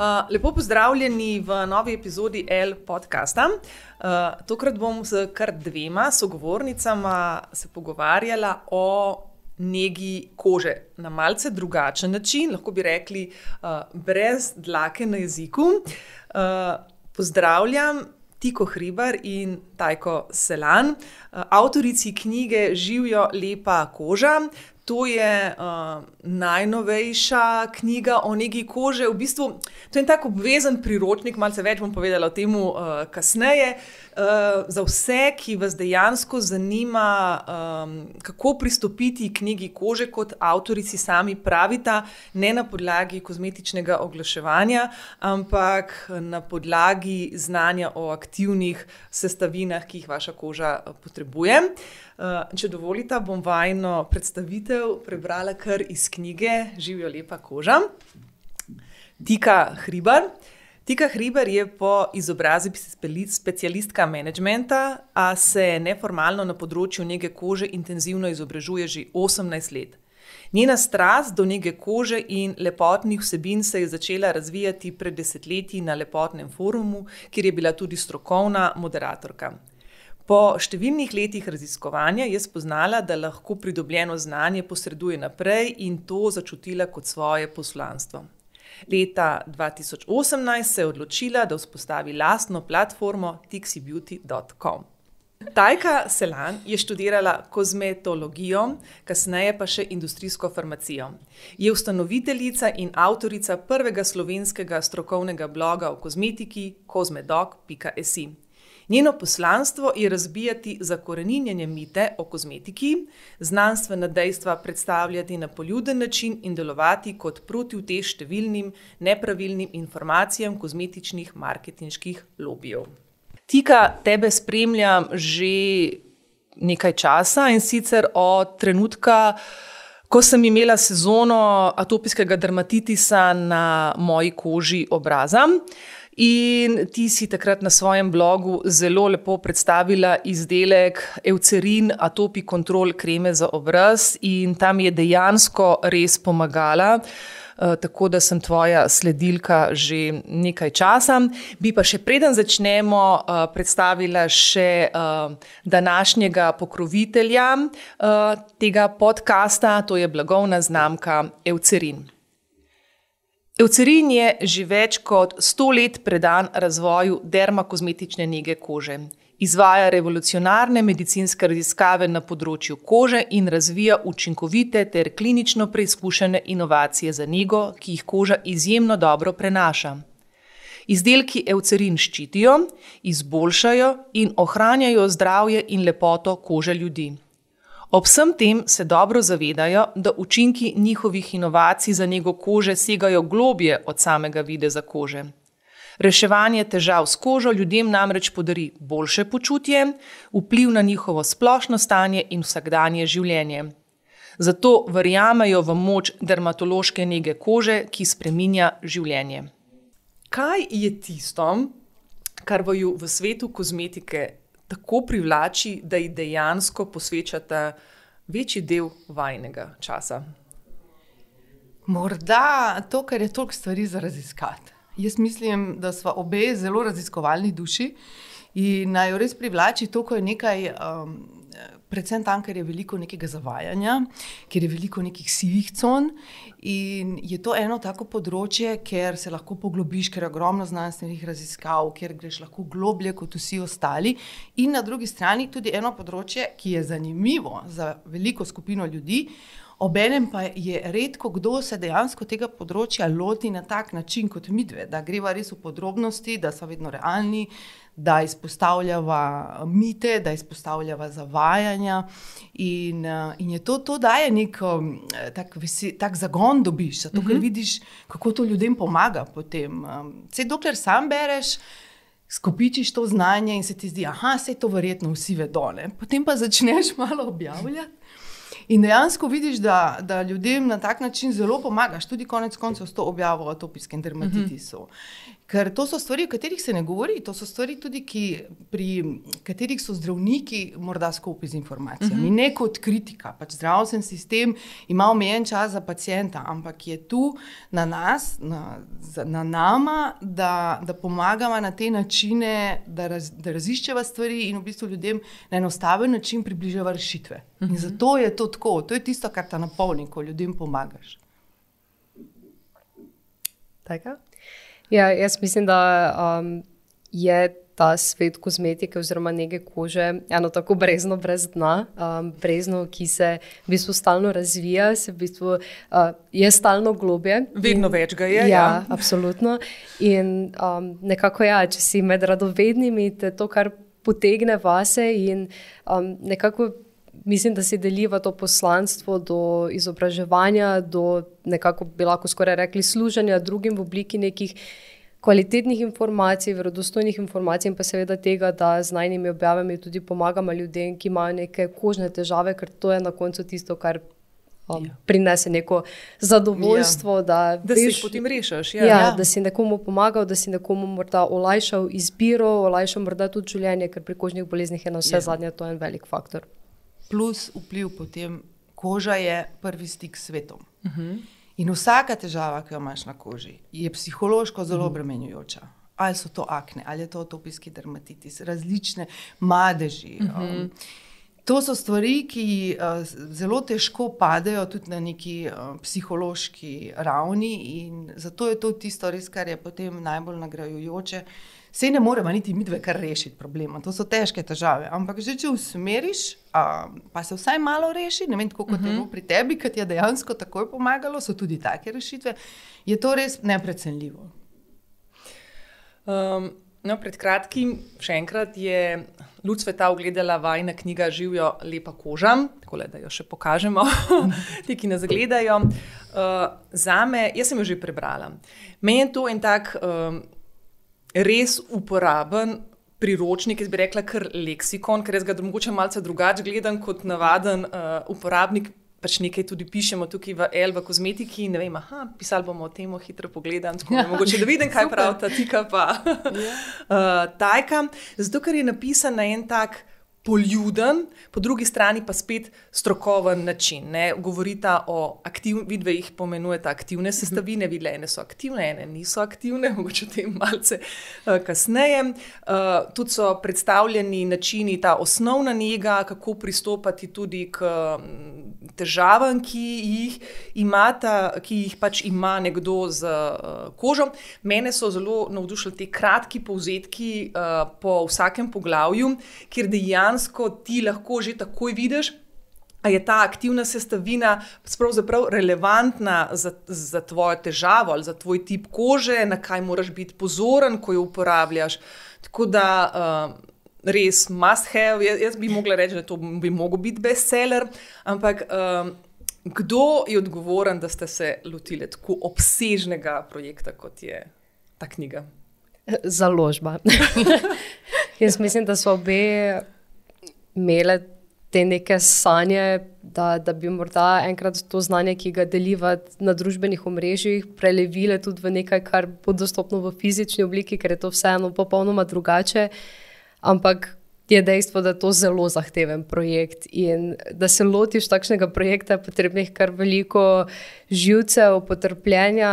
Uh, lepo pozdravljeni v novi epizodi L podcasta. Uh, tokrat bom s kar dvema sogovornicama se pogovarjala o negi kože na malce drugačen način, lahko bi rekli, uh, brez dlake na jeziku. Uh, pozdravljam Tiko Hribar in Tajko Selan, uh, avtorici knjige Živijo lepa koža. To je uh, najnovejša knjiga o negi kože. V bistvu to je en tak obvezen priročnik, malce več bom povedala o tem uh, kasneje. Uh, za vse, ki vas dejansko zanima, um, kako pristopiti k knjigi kože, kot avtorici sami pravita, ne na podlagi kozmetičnega oglaševanja, ampak na podlagi znanja o aktivnih sestavinah, ki jih vaša koža potrebuje. Uh, če dovolite, bom vajno predstavitev prebrala kar iz knjige Živijo lepa koža. Tika Hribar. Tika Hribar je po izobrazbi specialistka menedžmenta, a se neformalno na področju nege kože intenzivno izobražuje že 18 let. Njena strast do nege kože in lepotnih vsebin se je začela razvijati pred desetletji na lepotnem forumu, kjer je bila tudi strokovna moderatorka. Po številnih letih raziskovanja je spoznala, da lahko pridobljeno znanje posreduje naprej in to začutila kot svoje poslanstvo. Leta 2018 se je odločila, da vzpostavi lastno platformo tixibeauty.com. Tajka Selan je študirala kozmetologijo, kasneje pa še industrijsko farmacijo. Je ustanoviteljica in avtorica prvega slovenskega strokovnega bloga o kozmetiki kozmedok.si. Njeno poslanstvo je razbijati zakoreninjenje mite o kozmetiki, znanstvena dejstva predstavljati na poljuden način in delovati kot protivtež številnim nepravilnim informacijam kozmetičnih marketinških lobijev. Tika, tebe spremljam že nekaj časa in sicer od trenutka, ko sem imela sezono atopijskega dermatitisa na moji koži obraza. In ti si takrat na svojem blogu zelo lepo predstavila izdelek Eucerin Atopi Control kreme za obraz, in tam je dejansko res pomagala. Uh, tako da sem tvoja sledilka že nekaj časa. Bi pa še preden začnemo, uh, predstavila še uh, današnjega pokrovitelja tega podcasta, to je blagovna znamka Eucerin. Eucerin je že več kot sto let predan razvoju dermakozmetične nege kože. Izvaja revolucionarne medicinske raziskave na področju kože in razvija učinkovite ter klinično preizkušene inovacije za nego, ki jih koža izjemno dobro prenaša. Izdelki Eucerin ščitijo, izboljšajo in ohranjajo zdravje in lepoto kože ljudi. Ob vsem tem se dobro zavedajo, da učinki njihovih inovacij za njego kože segajo globje od samega videza kože. Reševanje težav s kožo ljudem namreč podari boljše počutje, vpliv na njihovo splošno stanje in vsakdanje življenje. Zato verjamejo v moč dermatološke nege kože, ki spreminja življenje. Kaj je tisto, kar vaju v svetu kozmetike tako privlači, da ji dejansko posvečate večji del vajnega časa? Morda to, ker je toliko stvari za raziskati. Jaz mislim, da smo obe zelo raziskovalni duši in naj jo res privlači to, ko je nekaj. Um, predvsem tam, ker je veliko nekega zavajanja, ker je veliko nekih sivih con. In je to eno tako področje, ker se lahko poglobiš, ker je ogromno znanstvenih raziskav, ker greš lahko globlje kot vsi ostali. In na drugi strani tudi eno področje, ki je zanimivo za veliko skupino ljudi. Obenem pa je redko kdo se dejansko tega področja loti na tak način kot mi dve, da greva res v podrobnosti, da so vedno realni, da izpostavljava mite, da izpostavljava zavajanja. In, in je to, to daje nek um, tak, tak zagon, dobiš, zato ker mhm. vidiš, kako to ljudem pomaga. Vse um, dokler sam bereš. Skopičiš to znanje in se ti zdi, da je to verjetno vsi vedo. Ne? Potem pa začneš malo objavljati. In dejansko vidiš, da, da ljudem na tak način zelo pomagaš, tudi konec koncev s to objavo o atopijskem dermatitisu. Uh -huh. Ker to so stvari, o katerih se ne govori, to so stvari, tudi, ki, pri katerih so zdravniki morda skupaj z informacijami. Uh -huh. Ne kot kritika. Pač zdravstveni sistem ima omejen čas za pacijenta, ampak je tu na nas, na, na nama, da, da pomagamo na te načine, da, raz, da raziščeva stvari in v bistvu ljudem na enostaven način približava rešitve. Uh -huh. In zato je to tako, to je tisto, kar ta napolni, ko ljudem pomagaš. Tega? Ja, jaz mislim, da um, je ta svet kozmetike oziroma nege kože eno tako brezno brez dna, um, brezno, ki se v bistvu stalno razvija, se v bistvu uh, je stalno globje. Vedno in, več ga je. Ja, ja. absolutno. In um, nekako ja, če si med radovednimi, te to kar potegne vase in um, nekako. Mislim, da se deliva to poslanstvo do izobraževanja, do nekako bi lahko skoraj rekli služenja drugim v obliki nekih kvalitetnih informacij, verodostojnih informacij in pa seveda tega, da z najnimi objavami tudi pomagamo ljudem, ki imajo neke kožne težave, ker to je na koncu tisto, kar. Um, ja. Prinese neko zadovoljstvo, ja. da, da veš, si potem rešiš. Ja. Ja, ja. Da si nekomu pomagal, da si nekomu morda olajšal izbiro, olajšal morda tudi življenje, ker pri kožnih boleznih je na vse ja. zadnje to en velik faktor plus vpliv potem, koža je prvi stik s svetom. Uh mhm. -huh. In vsaka težava, ki jo imaš na koži, je psihološko zelo mhm. obremenjujoča. Uh -huh. Ali so to akne, ali je to atopijski dermatitis, različne madeži. Uh -huh. um, to so stvari, ki uh, zelo težko padejo tudi na neki uh, psihološki ravni, in zato je to tisto, res, kar je potem najbolj nagrajujoče. Uh, Sej ne moremo niti mi dve kar rešiti problema, to so težke težave. Ampak že če usmeriš, a, pa se vsaj malo reši, ne vem, kako uh -huh. je bilo mhm. pri tebi, ki ti je dejansko takoj pomagalo, so tudi take rešitve, je to res neprecenljivo. Um, no, pred kratkim, še enkrat, je luč sveta ogledala vajna knjiga Živijo lepa koža, tako da jo še pokažemo, ti, ki nas gledajo. Uh, za me, jaz sem jo že prebrala. Meni je to en tak. Um, res uporaben priročnik, jaz bi rekla, kar leksikon, ker jaz ga mogoče malce drugače gledam kot navaden uh, uporabnik. Pač nekaj tudi pišemo tukaj v L, v kozmetiki. Ne vem, aha, pisali bomo o tem, hitro pogledam, tako da ja, mogoče da vidim, kaj pravi ta tika, pa ja. uh, tajka. Zato, ker je napisan na en tak poljuden, po drugi strani pa spet strokoven način. Ne? Govorita o aktivnih, vidve jih pomenujete aktivne sestavine, mhm. vidle ene so aktivne, ene niso aktivne, mogoče o tem malce uh, kasneje. Uh, tudi so predstavljeni načini, ta osnovna njega, kako pristopati tudi k mm, težavam, ki jih, imata, ki jih pač ima nekdo z uh, kožo. Mene so zelo navdušili ti kratki povzetki uh, po vsakem poglavju, kjer dejansko dejansko ti lahko že takoj vidiš. A je ta aktivna sestavina pravzaprav relevantna za, za tvojo težavo ali za tvoj tip kože, na kaj moraš biti pozoren, ko jo uporabljaš. Tako da uh, res must have. Jaz, jaz bi mogla reči, da to bi mogel biti bestseller, ampak uh, kdo je odgovoren, da ste se lotili tako obsežnega projekta, kot je ta knjiga? Založba. jaz mislim, da so obe imele te neke sanje, da, da bi morda enkrat to znanje, ki ga deliva na družbenih omrežjih, prelevile tudi v nekaj, kar bo dostopno v fizični obliki, ker je to vseeno popolnoma drugače. Ampak je dejstvo, da je to zelo zahteven projekt in da se lotiš takšnega projekta, je potrebnih kar veliko živcev, potrpljenja,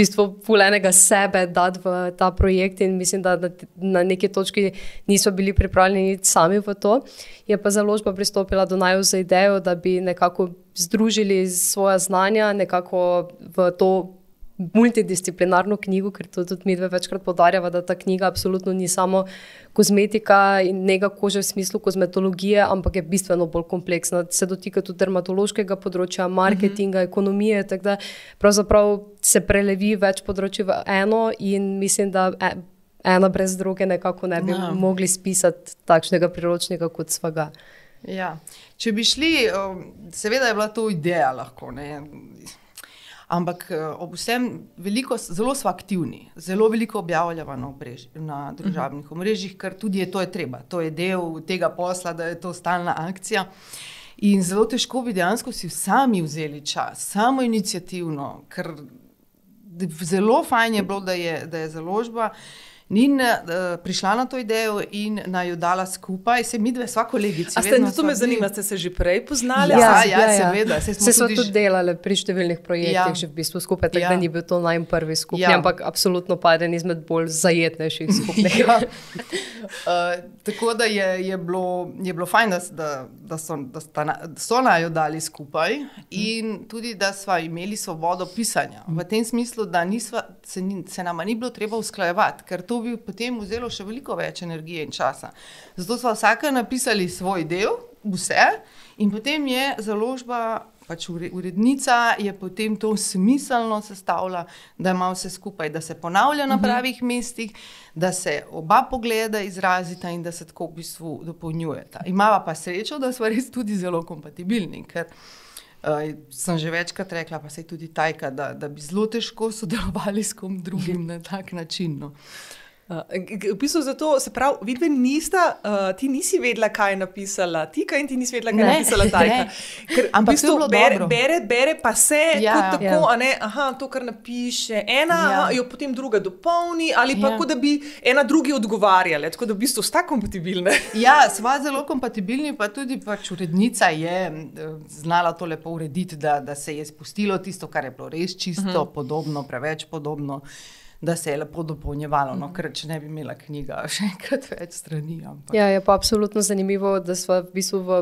bistvu fulenega sebe dati v ta projekt in mislim, da na, na neki točki niso bili pripravljeni sami v to. Je pa založba pristopila do naju za idejo, da bi nekako združili svoje znanja nekako v to multidisciplinarno knjigo, ker to tudi mi dve večkrat podarjava, da ta knjiga absolutno ni samo kozmetika in nega kože v smislu kozmetologije, ampak je bistveno bolj kompleksna. Se dotika tudi dermatološkega področja, marketinga, mm -hmm. ekonomije, tako da pravzaprav se prelevi več področji v eno in mislim, da. E, ena brez druge, nekako ne bi no. mogli spisati takšnega priročnika kot svega. Ja. Če bi šli, seveda je bila to ideja, lahko, Ampak eh, ob vsem, veliko, zelo smo aktivni, zelo veliko objavljamo na, na družbenih uh -huh. omrežjih, ker tudi je to je treba, to je del tega posla, da je to stalna akcija. In zelo težko bi dejansko si sami vzeli čas, samo inicijativno, ker zelo fajn je bilo, da je, da je založba. In uh, prišla na to idejo in naj jo dala skupaj, se mi dve, sva kolegica. A ste, to me zanima, ste se že prej poznali? Ja, Ja, ja, ja, ja. seveda. Se Se smo tudi tudi že- delali pri številnih projektih, Ja. že v bistvu skupaj, tako Ja. da ni bil to najmanj prvi skupni, Ja. ampak absolutno pa eden izmed bolj zajetnejših skupnih. Ja. Uh, tako da je, je, bilo, je bilo fajn, da, da so, da sta da so naj jo dali skupaj in tudi, da smo imeli svobodo pisanja. V tem smislu, da nisva, se, ni, se nama ni bilo treba usklajevati, ker to bi potem vzelo še veliko več energije in časa. Zato smo vsake napisali svoj del, vse, in potem je založba. Pač ure- urednica je potem to smiselno sestavila, da ima vse skupaj, da se ponavlja na pravih mestih, da se oba pogleda izrazita in da se tako v bistvu dopolnjujeta. Imava pa srečo, da smo res tudi zelo kompatibilni, ker uh, sem že večkrat rekla, pa se je tudi tajka, da, da bi zelo težko sodelovali s kom drugim na tak način. No. Uh, v bistvu zato, se pravi, vidve nista, uh, ti nisi vedela, kaj je napisala, Tika in ti nisi vedela, kaj je napisala Tajka. Ker v Ampak je bistvu bere, dobro. bere, bere pa se Ja. kot tako, Ja. ne, aha, to, kar napiše ena, Ja. ja. jo potem druga dopolni, ali pa Ja. kot da bi ena drugi odgovarjala, tako da v bistvu sta kompatibilne. Ja, sva zelo kompatibilni, pa tudi pač urednica je eh, znala to lepo urediti, da, da se je spustilo tisto, kar je bilo res čisto, uh -huh. podobno, preveč podobno. Da se je lepo dopolnjevalo, no, ker če ne bi imela knjiga, še enkrat več strani. Ampak. Ja, je pa absolutno zanimivo, da smo v bistvu v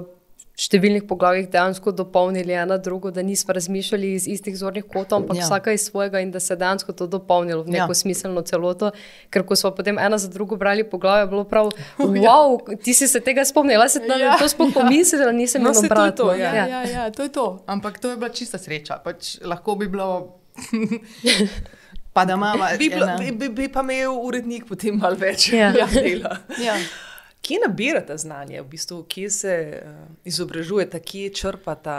številnih poglavjih dejansko dopolnili ena drugo, da nismo razmišljali iz istih zornih kotov, ampak Ja. ja. vsaka iz svojega in da se dejansko to dopolnilo v neko Ja. ja. smiselno celoto. Ker ko smo potem ena za drugo brali poglavje, je bilo prav, wow, ti si se tega spomnila, se tam Ja, ja. to sploh pomislila, nisem No, imela saj to to, obratno. ja. Ja, ja, ja, to je to. Ampak to je bila čista sreča. Pač lahko bi bilo. pa da imamo. Bi, bilo, bi, bi, bi pa imel urednik potem malo več Ja. dela. Ja. Kje nabirate znanje, v bistvu, kje se uh, izobražujete, kje črpate?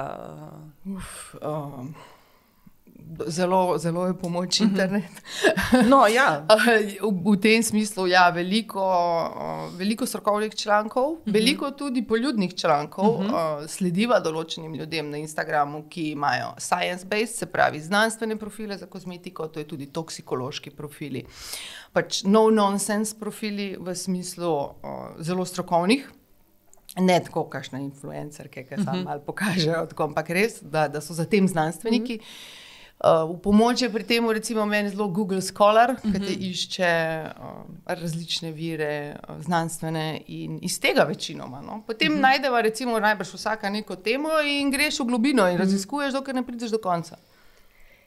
Uh, Uf, um, zelo, zelo je pomoč internet. no, ja. V, v tem smislu ja, veliko, uh, veliko strokovnih člankov, uh -huh. veliko tudi poljudnih člankov. Uh -huh. uh, slediva določenim ljudem na Instagramu, ki imajo science-based, se pravi znanstvene profile za kozmetiko, to je tudi toksikološki profili. Pač no-nonsense profili v smislu uh, zelo strokovnih. Ne tako, kakšne influencerke, ki samo malo pokažejo, tako, ampak res, da, da so za tem znanstveniki. Uh -huh. Uh, v pomoč je pri tem, recimo, meni zelo Google Scholar, uh -huh. ki išče uh, različne vire, uh, znanstvene in iz tega večinoma. No? Potem uh -huh. najdeva, recimo, najbrž vsaka neko temo in greš v globino in raziskuješ, dokler ne prideš do konca.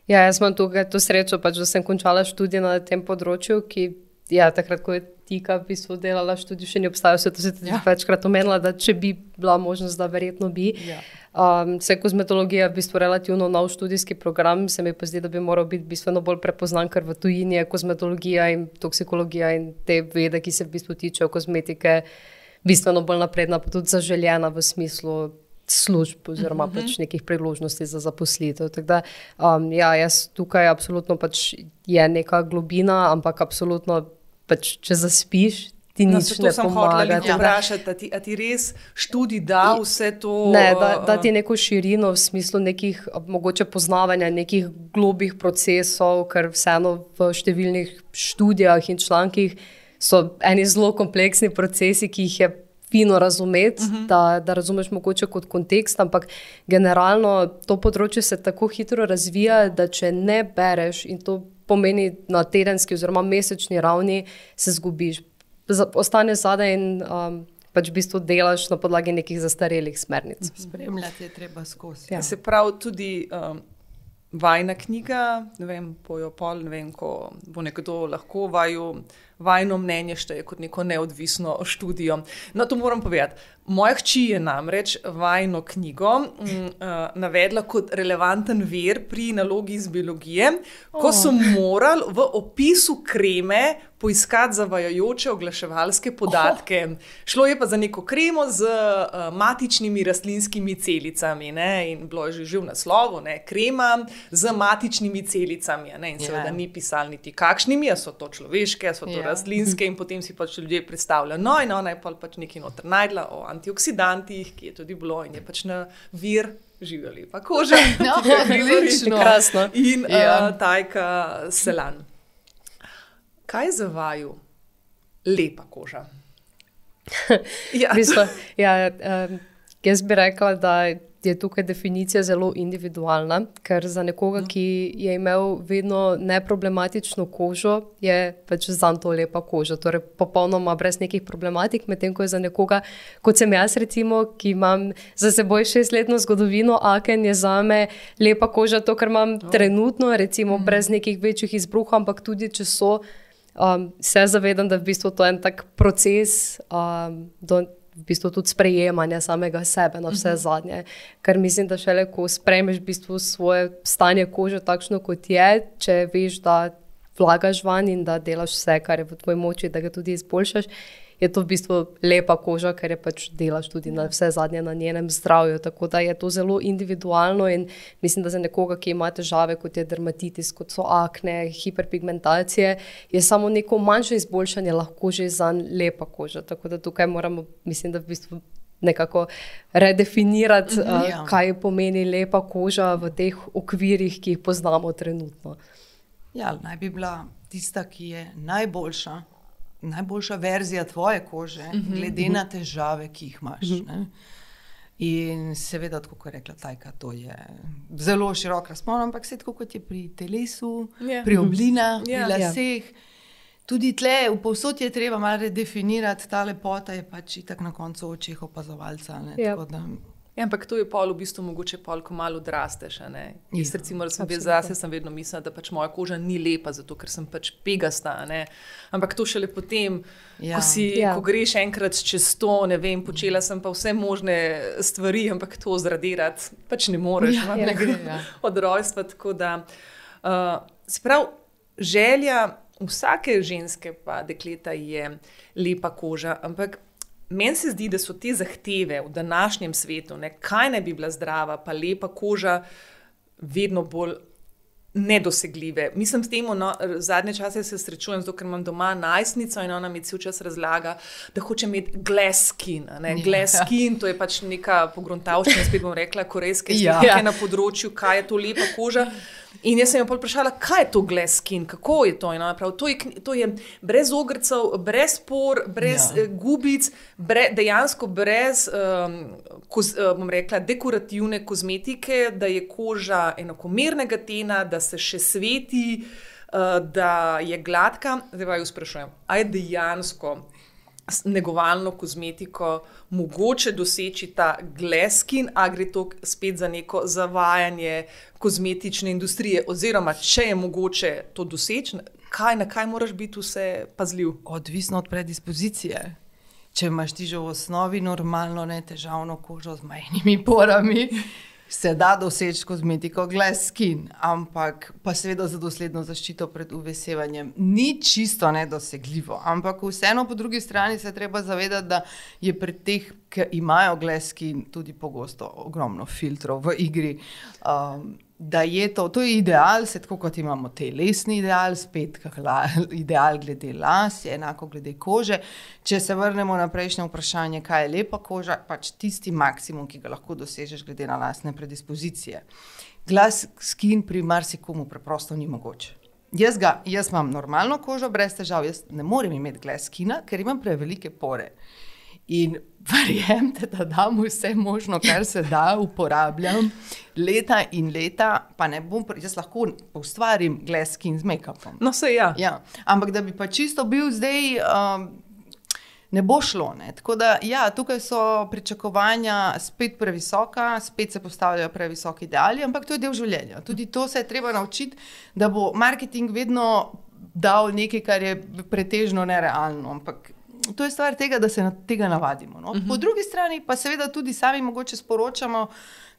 Ja, jaz imam tukaj to srečo, pač, da sem končala študij na tem področju, ki ja, takrat, ko je Tika v bistvu delala študij, še ni obstajal, se to si tudi Ja. ja. večkrat omenila, da če bi bila možnost, da verjetno bi. Ja. Um, se kozmetologija je v bistvu relativno nov študijski program, se mi pa zdi, da bi moral biti bistveno bolj prepoznan, ker v tujini je kozmetologija in toksikologija in te vede, ki se v bistvu tičejo kozmetike, bistveno bolj napredna, pa tudi zaželjena v smislu služb oziroma uh -huh. pač nekih priložnosti za zaposlitev. Tako Da, um, ja, jaz tukaj absolutno pač je neka globina, ampak absolutno pač, če zaspiš, ti No, nič ne pomaga. da- vprašati, a ti, a ti res študij da vse to? Ne, da, uh, da ti neko širino v smislu nekih mogoče poznavanja nekih globih procesov, ker vseeno v številnih študijah in člankih so eni zelo kompleksni procesi, ki jih je fino razumeti, uh -huh. da, da razumeš mogoče kot kontekst, ampak generalno to področje se tako hitro razvija, da če ne bereš in to pomeni na tedenski oziroma mesečni ravni, se zgubiš. Ostaneš zadaj in um, pač v bistvu delaš na podlagi nekih zastarelih smernic. Spremljati je treba skozi. Ja. Se pravi, tudi um, vajna knjiga, ne vem, pojo pol, ne vem, ko bo nekdo lahko vaju, vajno mnenje šteje kot neko neodvisno študijo. No, to moram povedati. Moja hči je namreč vajno knjigo m, uh, navedla kot relevanten vir pri nalogi iz biologije, ko oh. so morali v opisu kreme poiskati zavajajoče oglaševalske podatke. Oh. Šlo je pa za neko kremo z uh, matičnimi rastlinskimi celicami. Ne? In bilo je že, že v naslovu, ne? krema z matičnimi celicami. Ne? In seveda Ja. ni pisal niti kakšnimi, so to človeške, so to Ja. Rastlinske, in potem si pač ljudje predstavljajo. No, in ona je pol pač nekaj noter najdla o antioksidantih, ki je tudi bilo in je pač na vir živijo lepa koža, No, odlično. Krasno. In Ja. uh, tajka selan. Kaj za vaju lepa koža? Ja. V bistvu, ja, um, jaz bi rekla, da je tukaj definicija zelo individualna, ker za nekoga, ki je imel vedno neproblematično kožo, je pač za to lepa koža. Torej, popolnoma brez nekih problematik, medtem ko je za nekoga, kot sem jaz, recimo, ki imam za seboj šestletno zgodovino, aken je za me lepa koža, to, kar imam oh. trenutno, recimo, mm. brez nekih večjih izbruhov, ampak tudi če so. Um, se zavedam, da je v bistvu to en tak proces um, do v bistvu tudi sprejemanja samega sebe na vse zadnje. Ker mislim, da šele ko sprejmeš v bistvu svoje stanje kože takšno, kot je, če veš, da vlagaš van in da delaš vse, kar je v tvoji moči, da ga tudi izboljšaš. Je to v bistvu lepa koža, ker je pač delaš tudi na vse zadnje na njenem zdravju. Tako da je to zelo individualno in mislim, da za nekoga, ki ima težave, kot je dermatitis, kot so akne, hiperpigmentacije, je samo neko manjše izboljšanje lahko že za lepa koža. Tako da tukaj moramo, mislim, da v bistvu nekako redefinirati, uh, Ja. kaj pomeni lepa koža v teh okvirih, ki jih poznamo trenutno. Ja, naj bi bila tista, ki je najboljša, najboljša verzija tvoje kože, uh -huh, glede uh -huh. na težave, ki jih imaš. Uh -huh. In seveda, kot je rekla Tajka, to je zelo širok razpon, ampak vse tako kot je pri telesu, Ja. yeah. pri oblinah, Ja. yeah. pri laseh. Tudi tle, v povsod je treba malo redefinirati, ta lepota je pač itak na koncu očeh opazovalca. ne, Ja. tako da- Ja, ampak to je pol v bistvu mogoče pol, ko malo odrasteš. a ne. Jaz, Ja, recimo, da sem bil zase, sem vedno mislila, da pač moja koža ni lepa, zato ker sem pač pegasta. a ne. Ampak to šele potem, Ja. ko, si, Ja. ko greš enkrat čez to, ne vem, počela sem pa vse možne stvari, ampak to zradirati pač ne moreš. Ja, no, ja, ne gre, gre, ja. Od rojstva. tako Da, uh, se pravi, želja vsake ženske, pa dekleta, je lepa koža. Ampak meni se zdi, da so te zahteve v današnjem svetu, ne, kaj naj bi bila zdrava, pa lepa koža, vedno bolj. Nedosegljive. Mislim, s tem, no, zadnje čase se srečujem, zato ker imam doma najstnico in ona mi cel čas razlaga, da hoče imeti glass skin. Ja. Glass skin, to je pač neka pogruntavščina, spet bom rekla, korejske Ja. slike na področju, kaj je to lepa koža. In jaz sem jo vprašala, kaj je to glass skin, kako je to. In ona pravi, to je, to je brez ogrcev, brez por, brez Ja. ja. gubic, bre, dejansko brez, um, koz, bom rekla, dekorativne kozmetike, da je koža enakomernega tena, da se še sveti, uh, da je gladka. Zdaj pa jo sprašujem, a je dejansko negovalno kozmetiko mogoče doseči ta gleskin, a gre to spet za neko zavajanje kozmetične industrije, oziroma če je mogoče to doseči, kaj, na kaj moraš biti vse pazljiv. Odvisno od predispozicije. Če imaš ti že v osnovi normalno, ne težavno kožo z majhnimi porami, se da doseči kozmetiko Glass Skin, ampak pa seveda za dosledno zaščito pred uvesevanjem. Ni čisto nedosegljivo, ampak vseeno po drugi strani se treba zavedati, da je pri teh, ki imajo Glass Skin, tudi pogosto ogromno filtrov v igri. Um, da je to, to je ideal, se tako kot imamo telesni ideal, spet la, ideal glede las, je enako glede kože. Če se vrnemo na prejšnje vprašanje, kaj je lepa koža, pač tisti maksimum, ki ga lahko dosežeš glede na lastne predispozicije. Glas skin pri marsikomu preprosto ni mogoče. Jaz, ga, jaz imam normalno kožo, brez težav, jaz ne morem imeti glas skina, ker imam prevelike pore. In verjemite, da dam vse možno, kar se da, uporabljam leta in leta, pa ne bom, jaz lahko ustvarim glas skin z make-upom. No, se ja. Ja, ampak da bi pa čisto bil zdaj, um, ne bo šlo. Ne? Tako da, ja, tukaj so pričakovanja spet previsoka, spet se postavljajo previsoki ideali, ampak to je del življenja. Tudi to se je treba naučiti, da bo marketing vedno dal nekaj, kar je pretežno nerealno. Ampak to je stvar tega, da se na tega navadimo. No? Uh -huh. Po drugi strani pa seveda tudi sami mogoče sporočamo.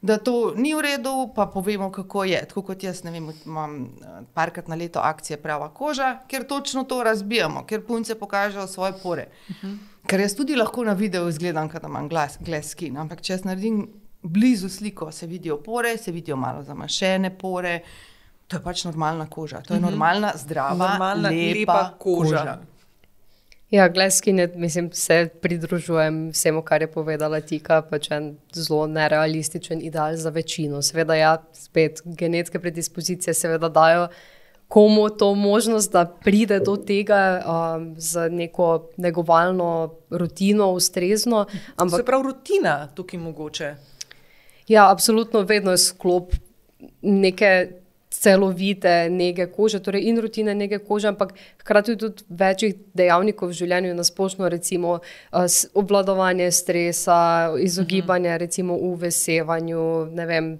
Da to ni v redu, pa povemo, kako je. Tako kot jaz, ne vem, imam eh, parkrat na leto akcije Prava koža, ker točno to razbijamo, ker punce pokažejo svoje pore. Uh -huh. Ker jaz tudi lahko na videu izgledam, da imam glas, glas skin, ampak če jaz naredim blizu sliko, se vidijo pore, se vidijo malo zamašene pore. To je pač normalna koža, to je -huh. normalna, zdrava, Normalna, lepa, lepa koža. koža. Ja, gleskinje, mislim, se pridružujem vsemu, kar je povedala Tika, pač en zelo nerealističen ideal za večino. Seveda, ja, spet genetske predispozicije seveda dajo komu to možnost, da pride do tega um, z neko negovalno rutino, ustrezno. Ampak... Se pravi, rutina tukaj mogoče. Ja, absolutno, vedno je sklop neke celovite nege kože, torej in rutine nege kože, ampak hkrati tudi večjih dejavnikov v življenju, na splošno, recimo obvladovanje stresa, izogibanje uh -huh. recimo uvesevanju, ne vem.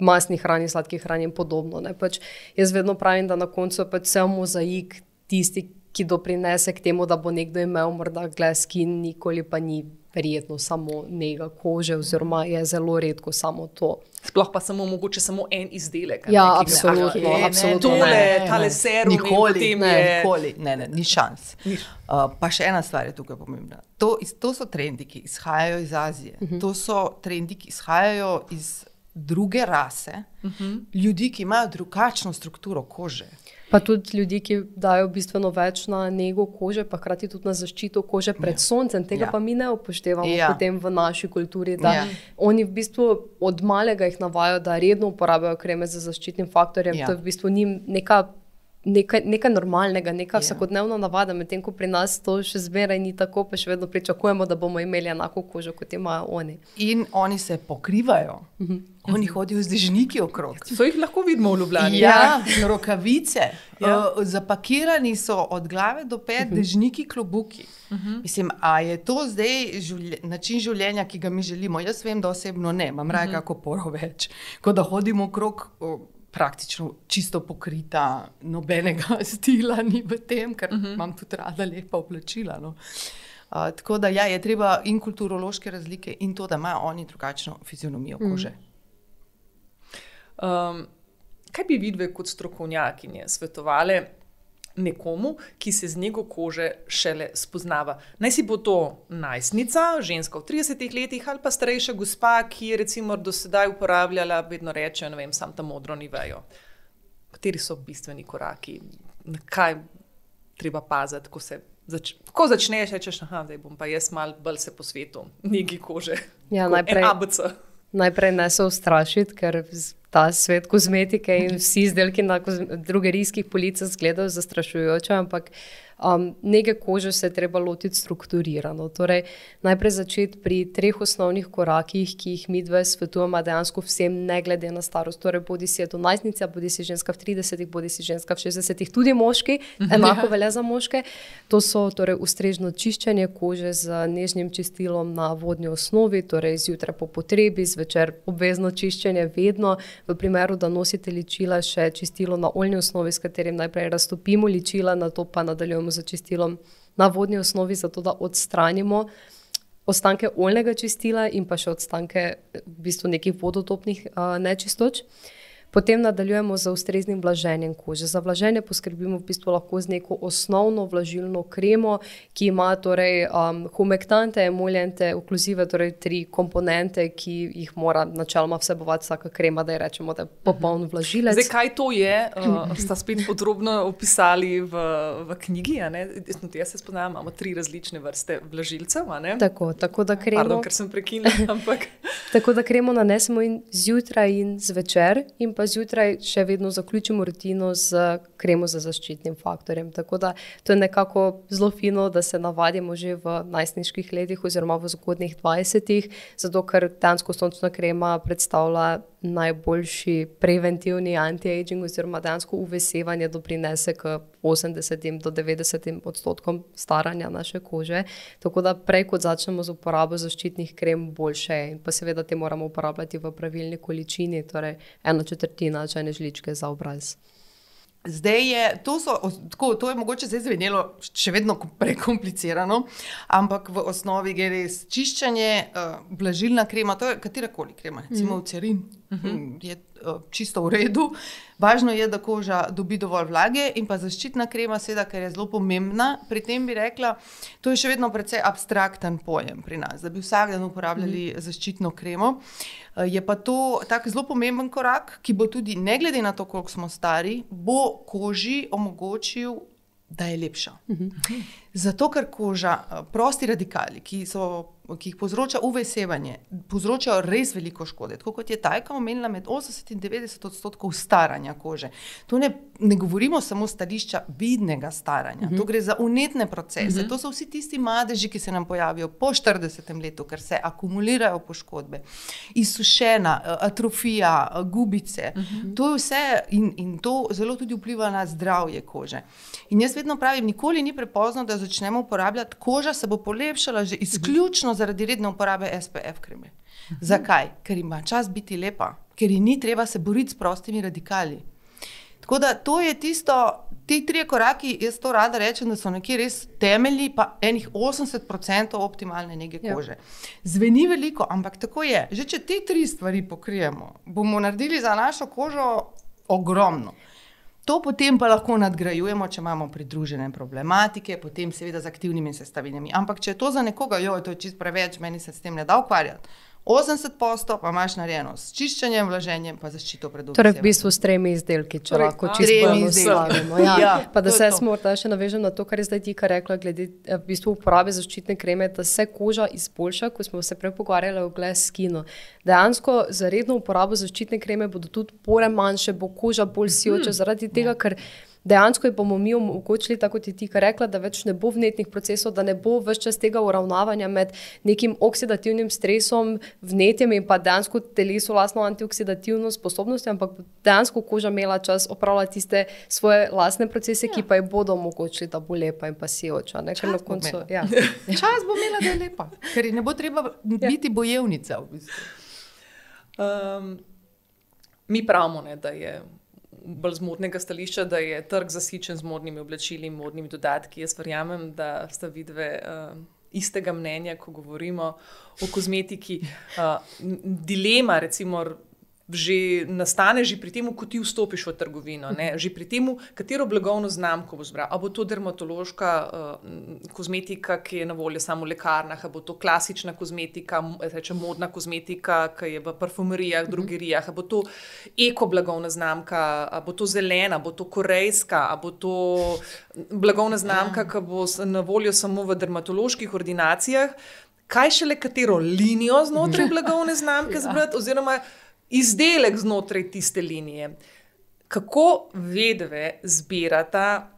Masnih hrani, sladkih hrani in podobno. Pač jaz vedno pravim, da na koncu je pač vse mozaik tisti, ki doprinese k temu, da bo nekdo imel morda glas, ki nikoli pa ni verjetno samo nega kože, oziroma je zelo redko samo to. Sploh pa samo mogoče samo en izdelek. Ja, ne, absolutno. Ne, absolutno tole, tale serum, nikoli, ne, je... nikoli, ne, ne, ni šans. Ni. Uh, pa še ena stvar je tukaj pomembna. To, to so trendi, ki izhajajo iz Azije. Uh mhm. -huh. To so trendi, ki izhajajo iz druge rase, uh mhm. -huh. ljudi, ki imajo drugačno strukturo kože. Pa tudi ljudi, ki dajo bistveno več na nego kože, pa hkrati tudi na zaščito kože pred ja. soncem. Tega ja. pa mi ne upoštevamo ja. v naši kulturi. Ja. Oni v bistvu od malega jih navajo, da redno uporabljajo kreme za zaščitnim faktorjem. Ja. To je v bistvu njim neka nekaj, nekaj normalnega, neka yeah. Ja. vsakodnevna navada, medtem ko pri nas to še zmeraj ni tako, pa še vedno pričakujemo, da bomo imeli enako kožo kot imajo oni. In oni se pokrivajo. Mm -hmm. Oni hodijo z dežniki okrog. So jih lahko vidimo v Ljubljani. Ja, ja. rokavice. Ja. Uh, zapakirani so od glave do pet, uh mhm. -huh. dežniki, klobuki. Uh mhm. -huh. Mislim, a je to zdaj življe, način življenja, ki ga mi želimo? Jaz vem, da osebno ne, imam raje uh -huh. kako poro več. Kot da hodimo okrog. Uh, praktično čisto pokrita, nobenega stila ni v tem, ker uh mhm. -huh. imam tudi rada lepa oblačila. No. Uh, tako da ja, je treba in kulturološke razlike, in to, da imajo oni drugačno fizionomijo mhm. kože. Um, kaj bi vidve kot strokovnjakinje svetovali? Nekomu, ki se z njego kože šele spoznava. Naj si bo to najstnica, ženska v 30 letih ali pa starejša gospa, ki je recimo do sedaj uporabljala, vedno reče, ne vem, sam tam modro ni vejo. Kateri so bistveni koraki, na kaj treba paziti, ko se zač ko začneš, rečeš, da bom pa jaz mal bolj se po svetu, neki kože. Ja, najprej, najprej ne se ustrašiti, ker ta svet kozmetike in vsi izdelki na drugerijskih policah izgledajo zastrašujoče, ampak Um, nege kože se je treba lotiti strukturirano. Torej, najprej začeti pri treh osnovnih korakih, ki jih mi dve svetujemo, dejansko vsem, ne glede na starost. Torej, bodi si to najstnica, bodi si ženska v 30-ih, bodi si ženska v 60-ih, tudi moški, mhm. enako velja za moške. To so torej, ustrežno čiščenje kože z nežnim čistilom na vodni osnovi, torej zjutraj po potrebi, zvečer obvezno čiščenje, vedno v primeru, da nosite ličila, še čistilo na oljni osnovi, s katerim najprej raztopimo ličila, na to pa nadaljujemo za čistilom na vodni osnovi, zato da odstranimo ostanke oljnega čistila in pa še ostanke v bistvu nekih vodotopnih uh, nečistoč. Uh, Potem nadaljujemo z ustreznim vlaženjem kože. Za vlaženje poskrbimo v bistvu lahko z neko osnovno vlažilno kremo, ki ima torej, um, humektante, emulente, okluzive, torej tri komponente, ki jih mora načeloma vsebovati vsaka krema, da je rečemo, da je popoln vlažilec. Zdaj, kaj to je, uh, sta spet podrobno opisali v, v knjigi. Jaz se spoznam, imamo tri različne vrste vlažilcev. Tako, tako da kremo. Pardon, ker sem prekinila. tako da kremo nanesemo in zjutraj in zvečer. In pa zjutraj še vedno zaključimo rutino z kremo za zaščitnim faktorjem. Tako da to je nekako zelo fino, da se navadimo že v najstniških letih, oziroma v zgodnih 20-ih, zato ker dansko sončna krema predstavlja najboljši preventivni anti-aging, oziroma dejansko uvesevanje doprinese k 80 do 90 odstotkom staranja naše kože. Tako da prej, kot začnemo z uporabo zaščitnih krem, boljše je. In pa seveda te moramo uporabljati v pravilni količini, torej eno četrtino četrtina čajne žličke za obraz. Zdaj je to, so, tako, to je mogoče zdaj zvenelo še vedno prekomplicirano, ampak v osnovi gre res čiščenje, uh, blažilna krema, to je katerakoli krema, recimo mm. cerin, mm -hmm. je uh, čisto v redu. Važno je, da koža dobi dovolj vlage in pa zaščitna krema, seveda, ker je zelo pomembna. Pri tem bi rekla, to je še vedno precej abstrakten pojem pri nas, da bi vsak dan uporabljali mm -hmm. zaščitno kremo. Uh, Eh, je pa to tak zelo pomemben korak, ki bo tudi, ne glede na to, koliko smo stari, bo koži omogočil, da je lepša. Mhm. Zato, ker koža, eh, prosti radikali, ki, so, ki jih povzroča UV sevanje, povzročajo res veliko škode. Tako kot je Tajka omenila, med 80 in 90 odstotkov staranja kože. To ne, ne govorimo samo stališča vidnega staranja, uh -huh. to gre za unetne procese. Uh -huh. To so vsi tisti madeži, ki se nam pojavijo po 40 letu, ker se akumulirajo poškodbe, izsušena, eh, atrofija, eh, gubice. Uh -huh. To je vse in, in to zelo tudi vpliva na zdravje kože. In jaz vedno pravim, nikoli ni prepozno, da začnemo uporabljati, koža se bo polepšala že izključno zaradi redne uporabe SPF kreme. Zakaj? Ker ima čas biti lepa, ker ji ni treba se boriti s prostimi radikali. Tako da to je tisto, ti tri koraki, jaz to rada rečem, da so nekje res temelji, pa enih 80% optimalne nege Ja. kože. Zveni veliko, ampak tako je. Že če te tri stvari pokrijemo, bomo naredili za našo kožo ogromno. To potem pa lahko nadgrajujemo, če imamo pridružene problematike, potem seveda z aktivnimi sestavinami. Ampak če je to za nekoga, jo, to je čist preveč, meni se s tem ne da ukvarjati. 80 posto pa imaš narejeno s čiščenjem, vlaženjem, pa zaščito pred Torej, v bistvu s tremi izdelki, če Torej, lahko čisto tremi izdelki. poenostavimo. Ja. Ja, Pa da to se jaz morda še navežem na to, kar je zdaj ti rekla, glede eh, v bistvu uporabe zaščitne kreme, da se koža izboljša, ko smo se prej pogovarjali o Glass skinu. Dejansko za redno uporabo zaščitne kreme bodo tudi pore manjše, bo koža bolj sijoča, zaradi tega, ker dejansko ji bomo mi omogočili, tako kot je ti rekla, da več ne bo vnetnih procesov, da ne bo več čas tega uravnavanja med nekim oksidativnim stresom, vnetjem in pa dejansko telesu lastno antioksidativno sposobnostjo, ampak bo dejansko koža imela čas opravljati tiste svoje lastne procese, ja. ki pa ji bodo omogočili, da bo lepa in pa sijoča. ne, Čas na bo koncu, imela. ja. Čas bo imela, da je lepa, ker ji ne bo treba biti bojevnica. V bistvu. Um, mi pravimo, ne, da je bolj z modnega stališča, da je trg zasičen z modnimi oblačili in modnimi dodatki. Jaz verjamem, da sta vidve. Uh, Istega mnenja, ko govorimo o kozmetiki. Uh, dilema, recimo, že nastane že pri tem, ko ti vstopiš v trgovino, ne? že pri tem, katero blagovno znamko boš bral. A bo to dermatološka uh, kozmetika, ki je na voljo samo v lekarnah, a bo to klasična kozmetika, reče modna kozmetika, ki je v parfumerijah, drogerijah, a bo to eko blagovna znamka, a bo to zelena, a bo to korejska, a bo to blagovna znamka, ki bo na voljo samo v dermatoloških ordinacijah. Kaj šele katero linijo znotraj blagovne znamke zbrati, oziroma izdelek znotraj tiste linije. Kako vedve zbirata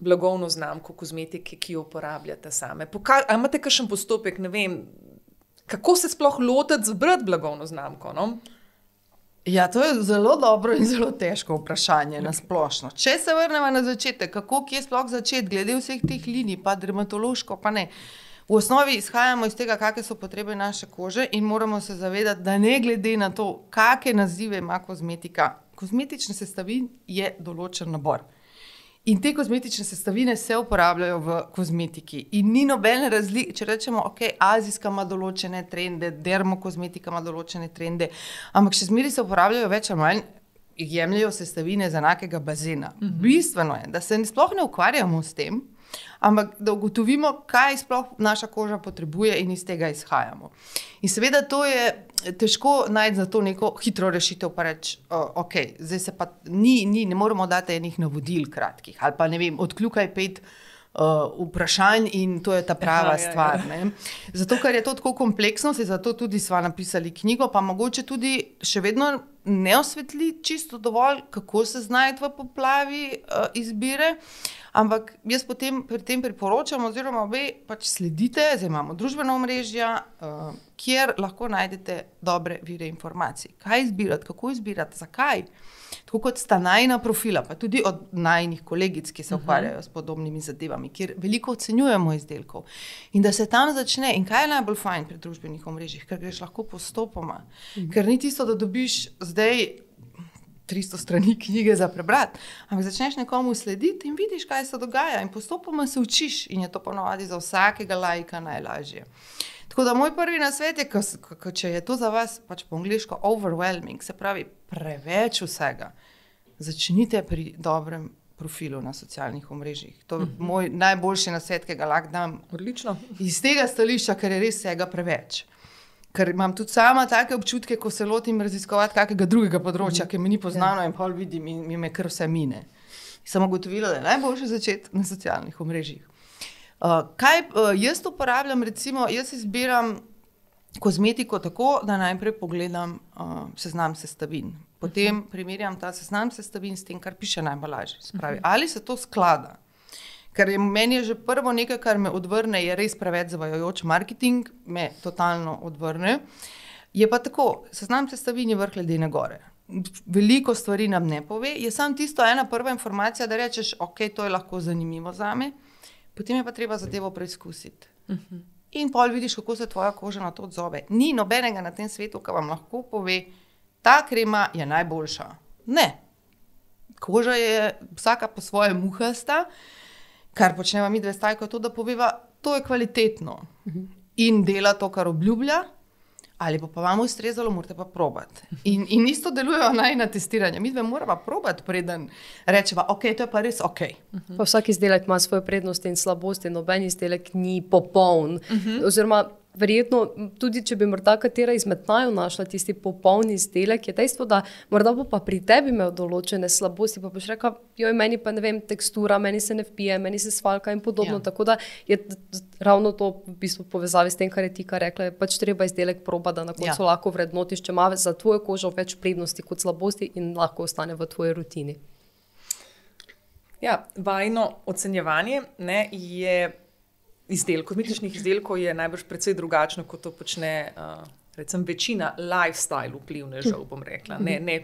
blagovno znamko kozmetike, ki jo uporabljate same? Poka a imate kakšen postopek, ne vem, kako se sploh lotiti zbrati blagovno znamko? No? Ja, to je zelo dobro in zelo težko vprašanje na splošno. Če se vrnemo na začetek, kako kje sploh začeti, glede vseh teh linij, pa dermatološko, pa ne. V osnovi izhajamo iz tega, kakšne so potrebe naše kože, in moramo se zavedati, da ne glede na to, kakšne nazive ima kozmetika, kozmetične sestavine je določen nabor. In te kozmetične sestavine se uporabljajo v kozmetiki. In ni nobene razlike, če rečemo, ok, azijska ima določene trende, dermokozmetika ima določene trende, ampak še zmeraj se uporabljajo več ali manj. Jemljajo sestavine z enakega bazena. Mm -hmm. Bistveno je, da se ne- sploh ne ukvarjamo s tem, ampak da ugotovimo, kaj sploh naša koža potrebuje, in iz tega izhajamo. In seveda to je težko najti za to neko hitro rešitev, pa reči, uh, ok, zdaj se pa ni, ni, ne moremo dati enih navodil kratkih, ali pa ne vem, odkljukaj pet. Uh, vprašanj in to je ta prava Aha, ja, ja. stvar. Ne? Zato, ker je to tako kompleksno, se zato tudi sva napisali knjigo, pa mogoče tudi še vedno ne osvetli čisto dovolj, kako se znajti v poplavi uh, izbire. Ampak jaz potem pri tem priporočam, oziroma obe pač sledite, zdaj imamo družbena omrežja, uh, kjer lahko najdete dobre vire informacij. Kaj izbirati, kako izbirati, zakaj. Tako kot sta najna profila, pa tudi od najnih kolegic, ki se ukvarjajo s podobnimi zadevami, kjer veliko ocenjujemo izdelkov. In da se tam začne, in kaj je najbolj fajn pri družbenih omrežjih, ker greš lahko postopoma. Ker ni tisto, da dobiš zdaj 300 strani knjige za prebrati, ampak začneš nekomu slediti in vidiš, kaj se dogaja, in postopoma se učiš, in je to ponovadi za vsakega lajka najlažje. Tako da moj prvi nasvet je, ko, če je to za vas pač po angliško overwhelming, se pravi preveč vsega, začnite pri dobrem profilu na socialnih omrežjih. To je moj najboljši nasvet, ki ga lahko dam Odlično. iz tega stališča, ker je res vsega preveč. Ker imam tudi sama take občutke, ko se lotim raziskovati kakega drugega področja, ki mi ni poznano in pol vidim in mi me kar vse mine. In sem ugotovila, da je najboljše začeti na socialnih omrežjih. Uh, kaj uh, jaz uporabljam, recimo, jaz izbiram kozmetiko tako, da najprej pogledam uh, seznam sestavin, potem -huh. primerjam ta seznam sestavin s tem, kar piše na embalaži. Spravi, uh -huh. Ali se to sklada? Ker je meni je že prvo nekaj, kar me odvrne, je res preveč zavajajoč marketing, me totalno odvrne. Je pa tako, seznam sestavin je vrh ledene gore. Veliko stvari nam ne pove. Je samo tisto ena prva informacija, da rečeš, ok, to je lahko zanimivo za me, potem je pa treba zadevo preizkusiti. Uh -huh. In pol vidiš, kako se tvoja koža na to odzove. Ni nobenega na tem svetu, ki vam lahko pove, ta krema je najboljša. Ne. Koža je vsaka po svoje muhasta, kar počnemo mi dve stajko, je to, da poveva, to je kvalitetno uh -huh. in dela to, kar obljublja ali pa, pa vam ustrezalo, morate pa probati. In, in isto delujejo naj na testiranje. Mi dve moramo probati, preden rečemo, ok, to je pa res ok. Pa vsak izdelek ima svoje prednosti in slabosti, noben izdelek ni popoln. Uh -huh. Oziroma, verjetno, tudi če bi morda katera izmed naju našla tisti popolni izdelek, je dejstvo, da morda bo pa pri tebi imel določene slabosti, pa boš rekel, joj, meni pa ne vem, tekstura, meni se ne vpije, meni se svalka in podobno. Ja. Tako da je ravno to v bistvu povezavi s tem, kar je ti kar rekla, je pač treba izdelek proba, da na koncu ja. lahko vrednotiš, če ima za tvojo kožo več prednosti kot slabosti in lahko ostane v tvoji rutini. Ja, vajno ocenjevanje ne, je izdelkov, kozmetičnih izdelkov je najbrž precej drugačno, kot to počne. Uh, Recem večina lifestyle vplivnežev, bom rekla, ne, ne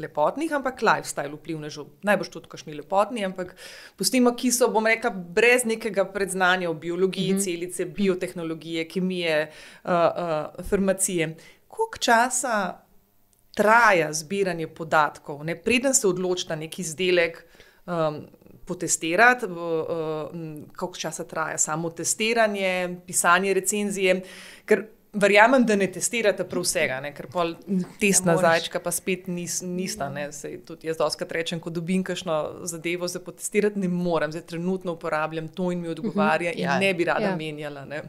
lepotnih, ampak lifestyle vplivnežev. Najbrž tudi kašni lepotni, ampak pustimo, ki so, bom rekla, brez nekega predznanja o biologiji, mm -hmm. celice, biotehnologije, kemije, uh, uh, farmacije. Koliko časa traja zbiranje podatkov, ne? preden se odločita nek izdelek, um, potestirati, koliko časa traja samo testiranje, pisanje recenzije. Ker verjamem, da ne testirate prav vsega, ne? ker pol testna ja, zajčka pa spet nis, nista. Sej, tudi jaz doskrat rečem, ko dobim kakšno zadevo za potestirati, ne morem, zdaj trenutno uporabljam to in mi odgovarja uh -huh. in ja. ne bi rada ja. menjala. Ne?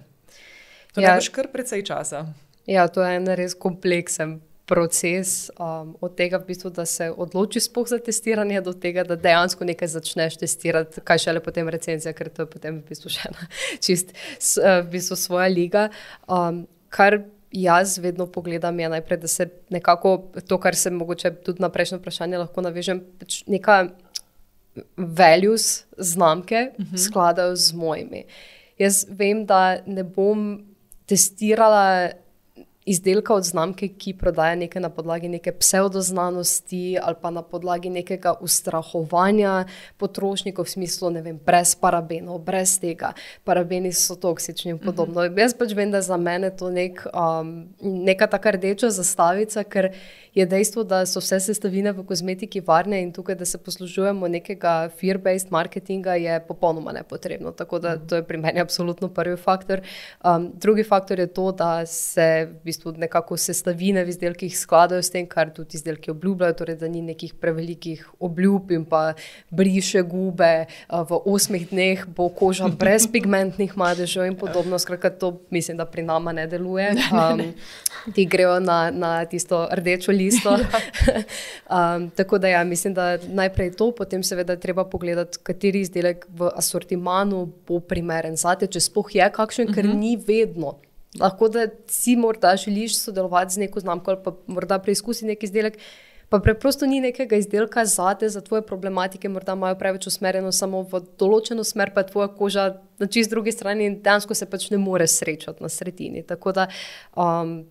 To ja. je kar precej časa. Ja, to je en res kompleksen proces um, od tega, v bistvu, da se odločiš za testiranje, do tega, da dejansko nekaj začneš testirati, kaj šele potem recenzija, ker to je potem v bistvu še ena čist uh, v bistvu svoja liga. Um, kar jaz vedno pogledam, je najprej, da se nekako to, kar se mogoče tudi na prejšnjo vprašanje lahko navežem, pač neka values znamke uh mhm. -huh. skladajo z mojimi. Jaz vem, da ne bom testirala izdelka od znamke, ki prodaja nekaj na podlagi neke pseudoznanosti ali pa na podlagi nekega ustrahovanja potrošnikov, v smislu, ne vem, brez parabenov, brez tega. Parabeni so toksični in podobno. Mm -hmm. Jaz pač vem, da za mene to nek, um, neka taka rdeča zastavica, ker je dejstvo, da so vse sestavine v kozmetiki varne in tukaj, da se poslužujemo nekega fear-based marketinga, je popolnoma nepotrebno. Tako da to je pri meni absolutno prvi faktor. Um, drugi faktor je to, da se v bistvu nekako sestavine v izdelkih skladajo s tem, kar tudi izdelki obljubljajo, torej da ni nekih prevelikih obljub in pa briše gube. V osmih dneh bo koža brez pigmentnih madežev in podobno. Skratka, to mislim, da pri nama ne deluje. Um, ti grejo na, na tisto rdečo listo isto. um, tako da ja, mislim, da najprej to, potem seveda treba pogledati, kateri izdelek v asortimanu bo primeren za te, če spoh je kakšen, ker uh mhm. -huh. ni vedno. Lahko da si morda želiš sodelovati z neko znamko ali pa morda preizkusiti neki izdelek. Pa preprosto ni nekega izdelka za te, za tvoje problematike, morda imajo preveč usmerjeno samo v določeno smer, pa je tvoja koža na čist drugi strani in dejansko se pač ne more srečati na sredini. Tako da um,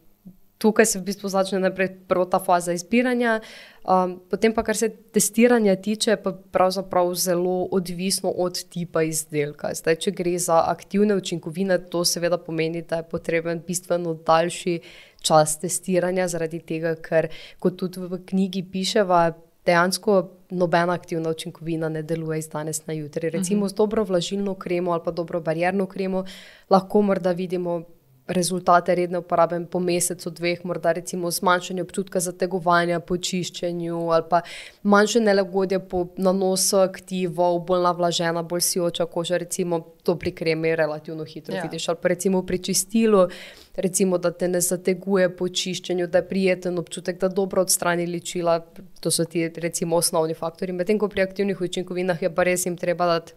tukaj se v bistvu začne najprej prva faza izbiranja, um, potem pa, kar se testiranja tiče, pa pravzaprav zelo odvisno od tipa izdelka. Zdaj, če gre za aktivne učinkovine, to seveda pomeni, da je potreben bistveno daljši čas testiranja, zaradi tega, ker kot tudi v knjigi piševa. Dejansko nobena aktivna učinkovina ne deluje iz danes na jutri. Recimo uh -huh. z dobro vlažilno kremo ali pa dobro barjerno kremo lahko morda vidimo rezultate redne uporabe po mesecu, dveh, morda recimo zmanjšanje občutka zategovanja po čiščenju ali pa manjše nelagodje po nanosu aktivov, bolj navlažena, bolj sijoča koža, recimo to pri kremi relativno hitro ja. vidiš. Ali pa recimo pri čistilu, recimo, da te ne zateguje po čiščenju, da je prijeten občutek, da dobro odstrani ličila, to so ti recimo osnovni faktori. Medtem ko pri aktivnih učinkovinah je pa res jim treba dati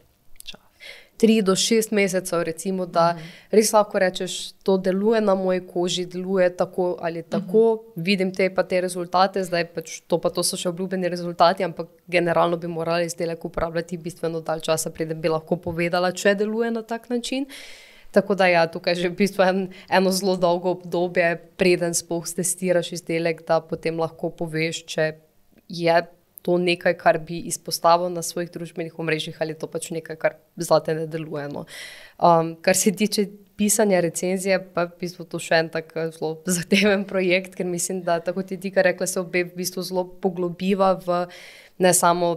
tri do šest mesecev, recimo, da mm. res lahko rečeš, to deluje na moji koži, deluje tako ali tako, mm. vidim te pa te rezultate, zdaj pač to pa to so še obljubljeni rezultati, ampak generalno bi morali izdelek uporabljati bistveno dalj časa, preden bi lahko povedala, če deluje na tak način. Tako da ja, tukaj je že v bistvu en, eno zelo dolgo obdobje, preden sploh testiraš izdelek, da potem lahko poveš, če je to nekaj, kar bi izpostavil na svojih družbenih omrežjih, ali to pač nekaj, kar zlate ne deluje. No. Um, kar se tiče pisanja recenzije, pa je v bistvu to še en tak eh, zelo zahteven projekt, ker mislim, da tako ti ti, kar rekla, se obe v bistvu zelo poglobiva v ne samo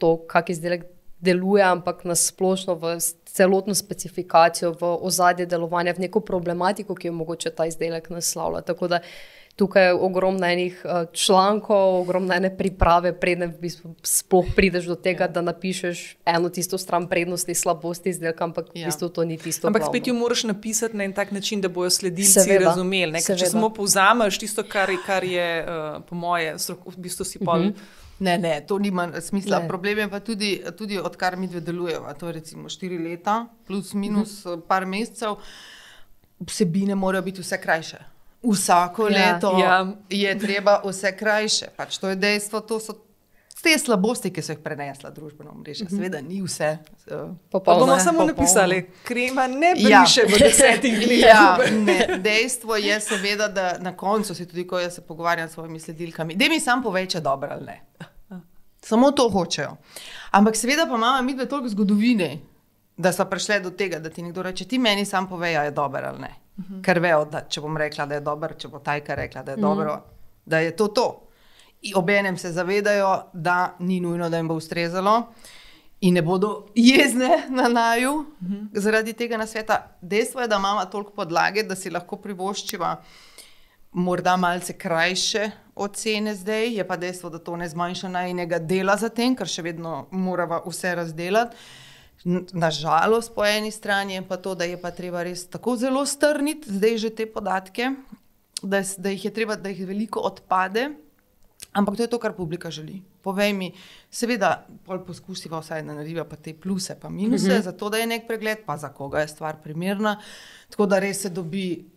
to, kak izdelek deluje, ampak na splošno v celotno specifikacijo, v ozadje delovanja, v neko problematiko, ki jo mogoče ta izdelek naslavlja. Tako da tukaj je ogromno enih uh, člankov, ogromno ene priprave, preden v bistvu sploh prideš do tega, da napišeš eno tisto stran prednosti, slabosti izdelka, ampak ja. v bistvu to ni tisto. Ampak spet jo moraš napisati na en tak način, da bojo sledilci razumeli. Če samo povzameš tisto, kar, kar je uh, po moje, v bistvu si pol. Uh mhm. -huh. Ne, ne, to nima smisla. Ne. Problem je pa tudi, tudi odkar mi dve delujemo. To je recimo štiri leta, plus minus uh -huh. par mesecev, vsebine morajo biti vse krajše. Vsako ja, leto ja. je treba vse krajše. Pač to je dejstvo, to so te slabosti, ki so jih prenesla družbena mreža. Mhm. Seveda ni vse. Uh, bomo samo popolno. napisali, krema ne briše ja. v desetih letih. Ja, dejstvo je seveda, da na koncu si tudi, ko jaz se pogovarjam s svojimi sledilkami, da mi sam poveče dobro ali ne. Samo to hočejo. Ampak seveda pa imamo mi dve toliko zgodovine, da so prišle do tega, da ti nekdo reče, ti meni sam povej, je dobro ali ne. Uh. -huh. Ker vejo, da če bom rekla, da je dobro, če bo tajka rekla, da je uh. -huh. dobro, da je to to. In obenem se zavedajo, da ni nujno, da jim bo ustrezalo in ne bodo jezne na naju uh. -huh. zaradi tega na sveta. Dejstvo je, da imamo toliko podlage, da si lahko privoščiva morda malce krajše ocene zdaj, je pa dejstvo, da to ne zmanjša najnega dela za tem, ker še vedno moramo vse razdelati. Nažalost, po eni strani je pa to, da je pa treba res tako zelo strniti zdaj že te podatke, da, da jih je treba, da jih veliko odpade. Ampak to je to, kar publika želi. Povej mi, seveda, poskusiva vsaj da narediva pa te pluse, pa minuse, uh mhm. -huh. zato da je nek pregled, pa za koga je stvar primerna. Tako da res se dobi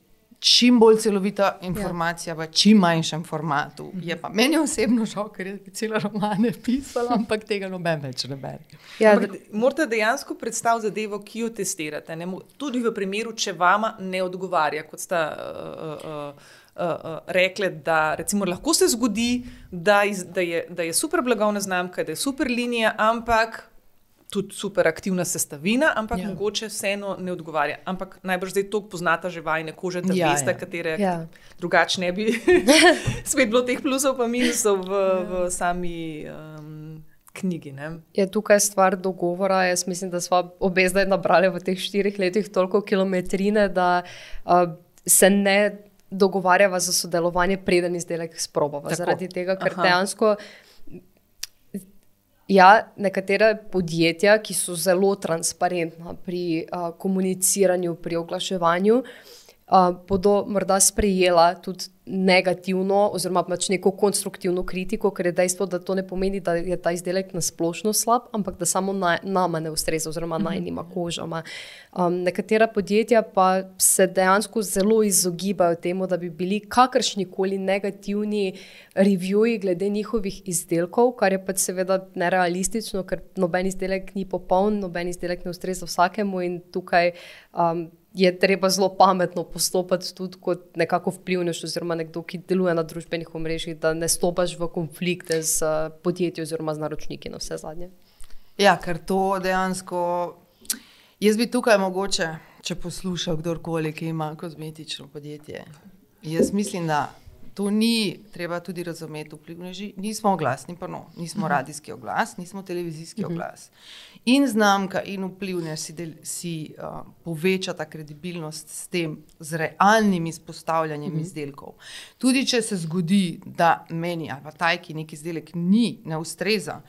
čim bolj celovita informacija ja. v čim manjšem formatu. Mhm. Je pa meni osebno žal, ker je celo romane pisala, ampak tega noben več ne bere. Ja, morate dejansko predstaviti zadevo, ki jo testirate. Ne? Tudi v primeru, če vama ne odgovarja, kot sta. Uh, uh, Uh, uh, rekle, da recimo, lahko se zgodi, da, iz, da, je, da je super blagovna znamka, da je super linija, ampak tudi super aktivna sestavina, ampak ja. mogoče vseeno ne odgovarja. Ampak najbrž zdaj to poznata že vajne kože, da ja, veste, ja. katere ja. drugače ne bi spet bilo teh plusov in minusov v, ja. v sami. Um, Knjigi, je tukaj stvar dogovora. Jaz mislim, da smo obe zdaj nabrali v teh štirih letih toliko kilometrine, da uh, se ne dogovarjava za sodelovanje, preden izdelek sprobava. Zaradi tega, ker Aha. dejansko Ja, nekatera podjetja, ki so zelo transparentna pri uh, komuniciranju, pri oglaševanju, uh, bodo morda sprejela tudi negativno, oziroma pač neko konstruktivno kritiko, ker je dejstvo, da to ne pomeni, da je ta izdelek na splošno slab, ampak da samo na, nama ne ustreza, oziroma mhm. najnima kožama. Um, nekatera podjetja pa se dejansko zelo izogibajo temu, da bi bili kakršni koli negativni reviji glede njihovih izdelkov, kar je pač seveda nerealistično, ker noben izdelek ni popoln, noben izdelek ne ustreza vsakemu in tukaj. Um, je treba zelo pametno postopati tudi kot nekako vplivnež, oziroma nekdo, ki deluje na družbenih omrežjih, da ne stopaš v konflikte z eh, podjetji oziroma z naročniki na vse zadnje. Ja, ker to dejansko. Jaz bi tukaj mogoče, če poslušal kdorkoli, ki ima kozmetično podjetje. Jaz mislim, da to ni treba tudi razumeti vplivneži. Nismo glasni, pa no, nismo mhm. radijski oglas, nismo televizijski mhm. oglas. In znamka, in vplivnež si, del, si uh, povečata kredibilnost s tem, z realnim izpostavljanjem mm -hmm. izdelkov. Tudi če se zgodi, da meni ali pa tajki neki izdelek ni, ne ustreza,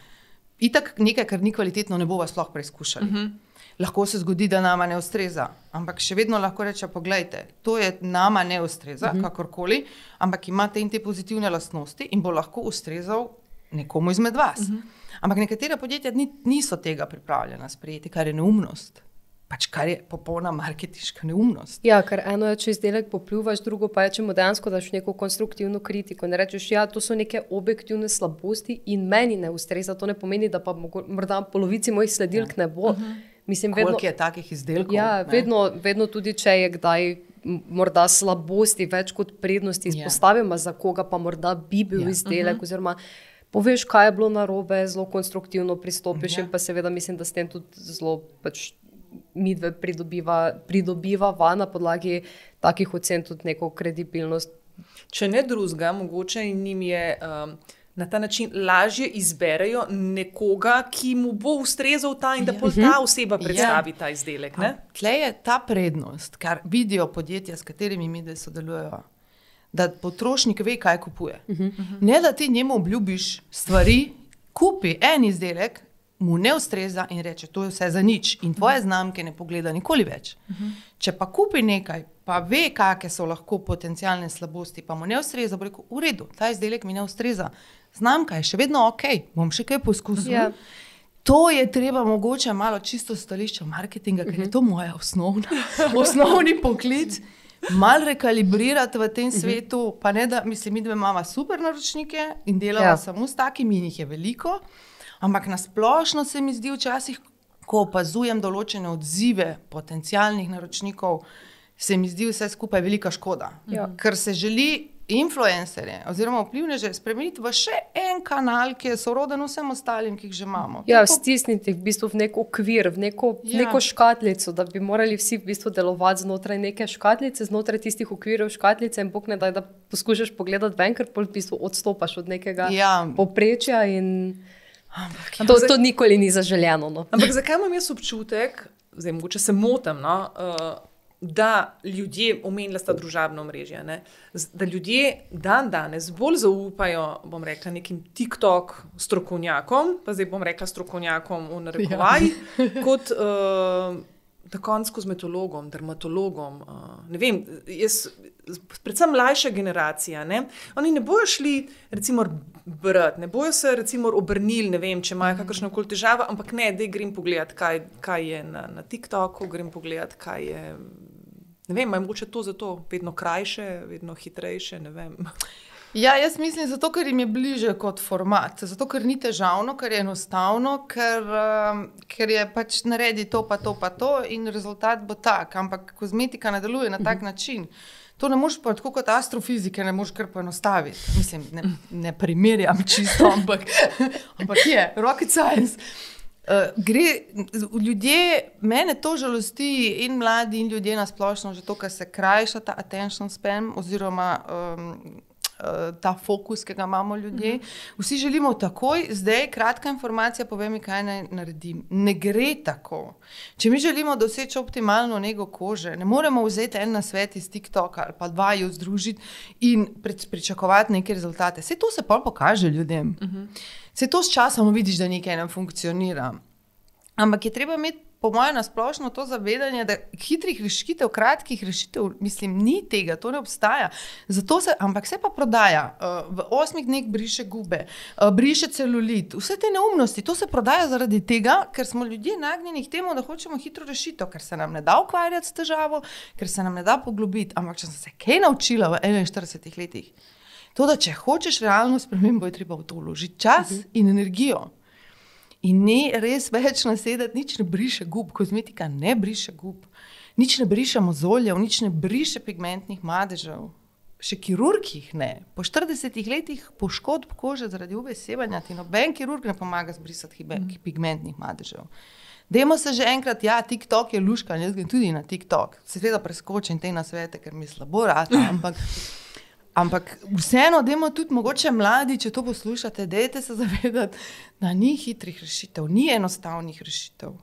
itak nekaj, kar ni kvalitetno, ne bomo sploh preizkušali. Mm -hmm lahko se zgodi, da nama ne ustreza. Ampak še vedno lahko reče: Poglejte, to je nama ne ustreza, uh mhm. -huh. kakorkoli, ampak ima te in te pozitivne lastnosti in bo lahko ustrezal nekomu izmed vas. Uh mhm. -huh. Ampak nekatera podjetja ni, niso tega pripravljena sprejeti, kar je neumnost. Pač kar je popolna marketinška neumnost. Ja, ker eno je, če izdelek popljuvaš, drugo pa je, če mu dejansko daš neko konstruktivno kritiko. Ne rečeš, ja, to so neke objektivne slabosti in meni ne ustreza. To ne pomeni, da pa morda polovici mojih sledilk ne bo. Mislim, vedno, Koliko je takih izdelkov? ja, ne? vedno, vedno tudi, če je kdaj morda slabosti več kot prednosti izpostavimo, za koga pa morda bi bil Ja. izdelek. Oziroma, poveš, kaj je bilo narobe, zelo konstruktivno pristopiš Ja. in pa seveda mislim, da s tem tudi zelo pač midve pridobiva, pridobiva na podlagi takih ocen tudi neko kredibilnost. Če ne drugega, mogoče jim je um, na ta način lažje izberejo nekoga, ki mu bo ustrezal ta in da Ja. pol ta oseba predstavi ta izdelek. Ne? Tle je ta prednost, kar vidijo podjetja, s katerimi mi sodelujemo. Da potrošnik ve, kaj kupuje. Uh -huh. Ne da ti njemu obljubiš stvari, kupi en izdelek, mu ne ustreza in reče: To je vse za nič, in tvoje znamke ne pogleda nikoli več. Uh -huh. Če pa kupi nekaj, pa ve, kakšne so lahko potencijalne slabosti, pa mu ne ustreza, bo rekel: V redu, ta izdelek mi ne ustreza. Znamka je še vedno ok, bom še kaj poskusil. Ja. To je treba mogoče malo čisto stališče marketinga, ker je to moja osnovna, osnovni poklic. Mal rekalibrirati v tem svetu, pa ne da, mislim, mi dve imamo super naročnike in delamo ja. samo s takimi, in jih je veliko. Ampak nasplošno se mi zdi včasih, ko opazujem določene odzive potencijalnih naročnikov, se mi zdi vse skupaj velika škoda. Ja. Ker se želi influencerje oziroma vplivneže spremeniti v še en kanal, ki je soroden vsem ostalim, ki jih že imamo. Ja, Tako- stisniti v bistvu v nek okvir, v neko, ja. Neko škatlico, da bi morali vsi v bistvu delovati znotraj neke škatlice, znotraj tistih okvirov škatlice in bog ne daj, da poskušaš pogledati ven, ker v bistvu odstopaš od nekega Ja. poprečja in Ampak, to, to nikoli ni zaželjeno. No. Ampak zakaj imam jaz občutek, zdaj mogoče se motim, no, uh, da ljudje, omenila sta družabno mrežje, ne, da ljudje dan danes bolj zaupajo, bom rekla, nekim TikTok strokovnjakom, pa zdaj bom rekla strokovnjakom v narekovajih, ja. kot uh, na koncu kozmetologom, dermatologom. Uh, ne vem, jaz, predvsem mlajša generacija, ne, oni ne bojo šli, recimo, brati, ne bojo se, recimo, obrnili, ne vem, če imajo kakršno koli težavo, ampak ne, da grem pogledat, kaj, kaj je na, na TikToku, grem pogledat, kaj je. Ne vem, mogoče to zato vedno krajše, vedno hitrejše. Ja, jaz mislim, zato, ker jim je bliže kot format, zato, ker ni težavno, ker je enostavno, ker, um, ker je pač naredi to, pa to, pa to, in rezultat bo tak. Ampak kozmetika ne deluje na tak način. To ne moreš pa tako kot astrofizike, ne moreš kar poenostaviti. Mislim, ne, ne primerjam čisto, ampak, ampak je, rocket science. Uh, gre, ljudje, mene to žalosti, in mladi, in ljudje na splošno, že to, kar se krajša ta attention span, oziroma um, uh, ta fokus, ki ga imamo ljudje. Vsi želimo takoj, zdaj, kratka informacija, povem mi, kaj naj naredim. Ne gre tako. Če mi želimo doseči optimalno nego kože, ne moremo vzeti en na svet iz TikToka ali pa dva jo združiti in prič- pričakovati neke rezultate. Vse to se pa pokaže ljudem. Uh -huh. Se to s časom vidiš, da nekaj ne funkcionira. Ampak je treba imeti, po mojem, nasplošno to zavedanje, da hitrih rešitev, kratkih rešitev, mislim, ni tega, to ne obstaja. Zato se, ampak se pa prodaja. Uh, v osmih dneh briše gube, uh, briše celulit, vse te neumnosti, to se prodaja zaradi tega, ker smo ljudje nagnjeni k temu, da hočemo hitro rešitev, ker se nam ne da ukvarjati s težavo, ker se nam ne da poglobiti. Ampak če sem se kaj naučila v 41 letih, to, da če hočeš realno spremembo, je treba v to vložiti čas uh -huh. in energijo. In ne res več nasedati, nič ne briše gub, kozmetika ne briše gub, nič ne briše mozoljev, nič ne briše pigmentnih madežev. Še kirurg jih ne. Po 40 letih poškodb kože zaradi UV sevanja ti noben kirurg ne pomaga zbrisati hibe- pigmentnih madežev. Dajmo se že enkrat, ja, TikTok je luška, jaz grem tudi na TikTok. Seveda preskočim te nasvete, ker mi slabo rata, ampak. Ampak vseeno, dajmo tudi mogoče mladi, če to poslušate, dajte se zavedati, da ni hitrih rešitev, ni enostavnih rešitev.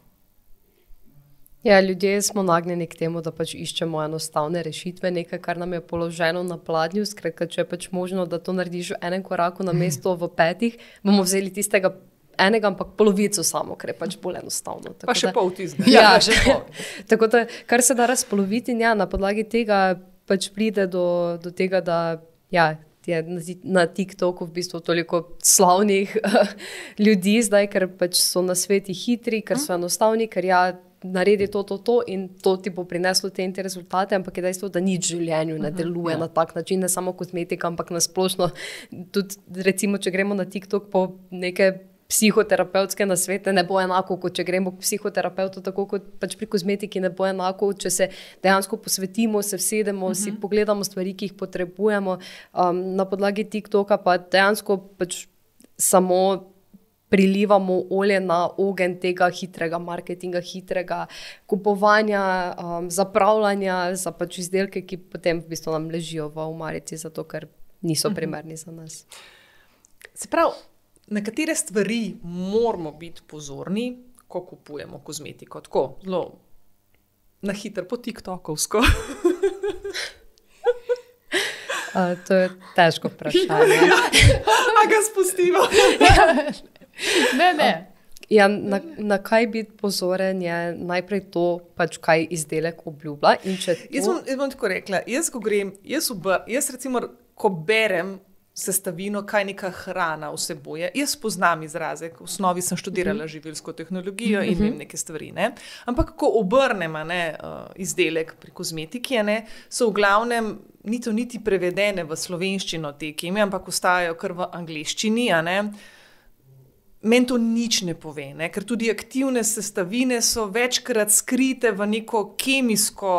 Ja, ljudje smo nagnjeni k temu, da pač iščemo enostavne rešitve, nekaj, kar nam je položeno na pladnju. Skratka, če je pač možno, da to narediš v enem koraku na mesto v petih, bomo vzeli tistega enega, ampak polovico samo, ker je pač bolj enostavno. Tako Pa še da- pol tizga. Ja, Ja, še pol. Tako da, kar se da razpoloviti, ja, na podlagi tega pač pride do, do tega, da ja, je na, na TikToku v bistvu toliko slavnih ljudi zdaj, ker pač so na sveti hitri, ker so enostavni, ker ja. Naredi to, to, to, in to ti bo prineslo te in te rezultate, ampak je dejstvo, da nič v življenju ne deluje uh -huh, na tak način, ne samo kozmetika, ampak na splošno. Tudi, recimo, če gremo na TikTok po neke psihoterapevtske nasvete, ne bo enako, kot če gremo k psihoterapeutu, tako kot pač pri kozmetiki, ne bo enako, če se dejansko posvetimo, se vsedemo, uh -huh. si mhm. pogledamo stvari, ki jih potrebujemo. Um, na podlagi TikToka pa dejansko pač samo. Prilivamo olje na ogen tega hitrega marketinga, hitrega kupovanja, um, zapravljanja za pač izdelke, ki potem v bistvu nam ležijo v umarici, zato ker niso mhm. primerni za nas. Se pravi, na katere stvari moramo biti pozorni, ko kupujemo kozmetiko. Tako, zelo na hitro, po TikTokovsko. uh, to je težko vprašanje. Ampak ga spustimo. ne, ne. Ja, na, na kaj biti pozoren, je najprej to, pač, kaj izdelek obljublja. To... Jaz, bom, jaz bom tako rekla. Jaz, ko grem, jaz, v, jaz recimo, ko berem sestavino, kaj neka hrana vsebuje. Jaz poznam izraze, v osnovi sem študirala mhm. živilsko tehnologijo in vem mhm. neke stvari. Ne? Ampak, ko obrnemo ne, uh, izdelek pri kozmetiki, ne, so v glavnem niti, niti prevedene v slovenščino te keme, ampak ostajajo kar v angliščini. Meni to nič ne pove, ne? ker tudi aktivne sestavine so večkrat skrite v neko kemijsko,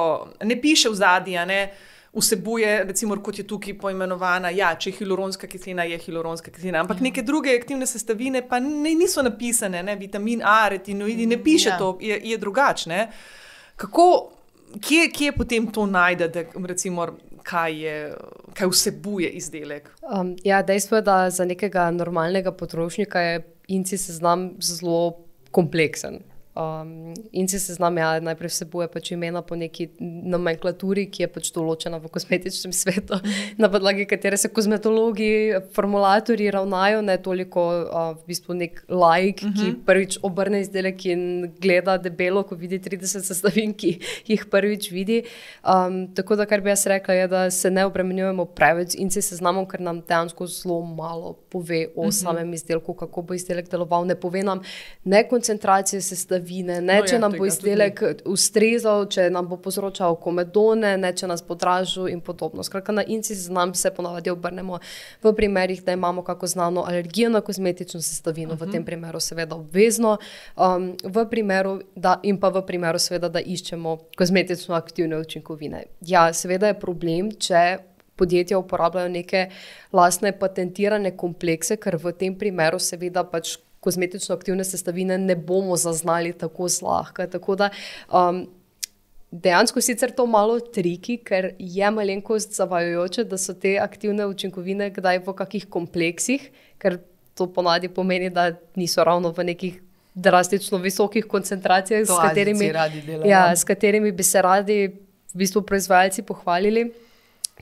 ne piše v zadnji vsebuje, recimo, kot je tukaj poimenovana, ja, če je hiloronska kislina, je hiloronska kislina. Ampak ja. neke druge aktivne sestavine pa ne, niso napisane, ne? vitamin A, retinoidi, ne piše ja. to, je, je drugačne. Kako, kje, kje potem to najde, da, recimo, kaj, je, kaj vsebuje izdelek? Um, ja, dejstvo je, da za nekega normalnega potrošnika je inci seznam zelo kompleksen. Um, in si seznam, ja, najprej vsebuje pač imena po neki nomenklaturi, ki je pač določena v kosmetičnem svetu, na podlagi katere se kozmetologi, formulatorji ravnajo, ne toliko uh, v bistvu nek like, uh -huh. ki mhm. prvič obrne izdelek in gleda debelo, ko vidi 30 sestavin, ki jih prvič vidi. Um, tako da, kar bi jaz rekla, je, da se ne obremenjujemo preveč in si seznamom, ker nam dejansko zelo malo pove o uh mhm. -huh. samem izdelku, kako bo izdelek deloval. Ne pove nam ne koncentracije sestavin sestavine, ne no, če ja, nam bo izdelek ustrezal, če nam bo povzročal komedone, ne če nas bo dražil in podobno. Skratka, na inci znam se ponavadi obrnemo v primerih, da imamo kako znano alergijo na kozmetično sestavino, uh -huh. v tem mhm. primeru seveda obvezno, um, v primeru, da, in pa v primeru seveda, da iščemo kozmetično aktivne učinkovine. Ja, seveda je problem, če podjetja uporabljajo neke lastne patentirane komplekse, ker v tem primeru seveda pač kozmetično aktivne sestavine ne bomo zaznali tako zlahka. Tako da, um, dejansko sicer to malo triki, ker je malenkost zavajojoče, da so te aktivne učinkovine kdaj v kakih kompleksih, ker to ponadi pomeni, da niso ravno v nekih. Drastično visokih koncentracijah, s katerimi, ja, s katerimi bi se radi v bistvu proizvajalci pohvalili.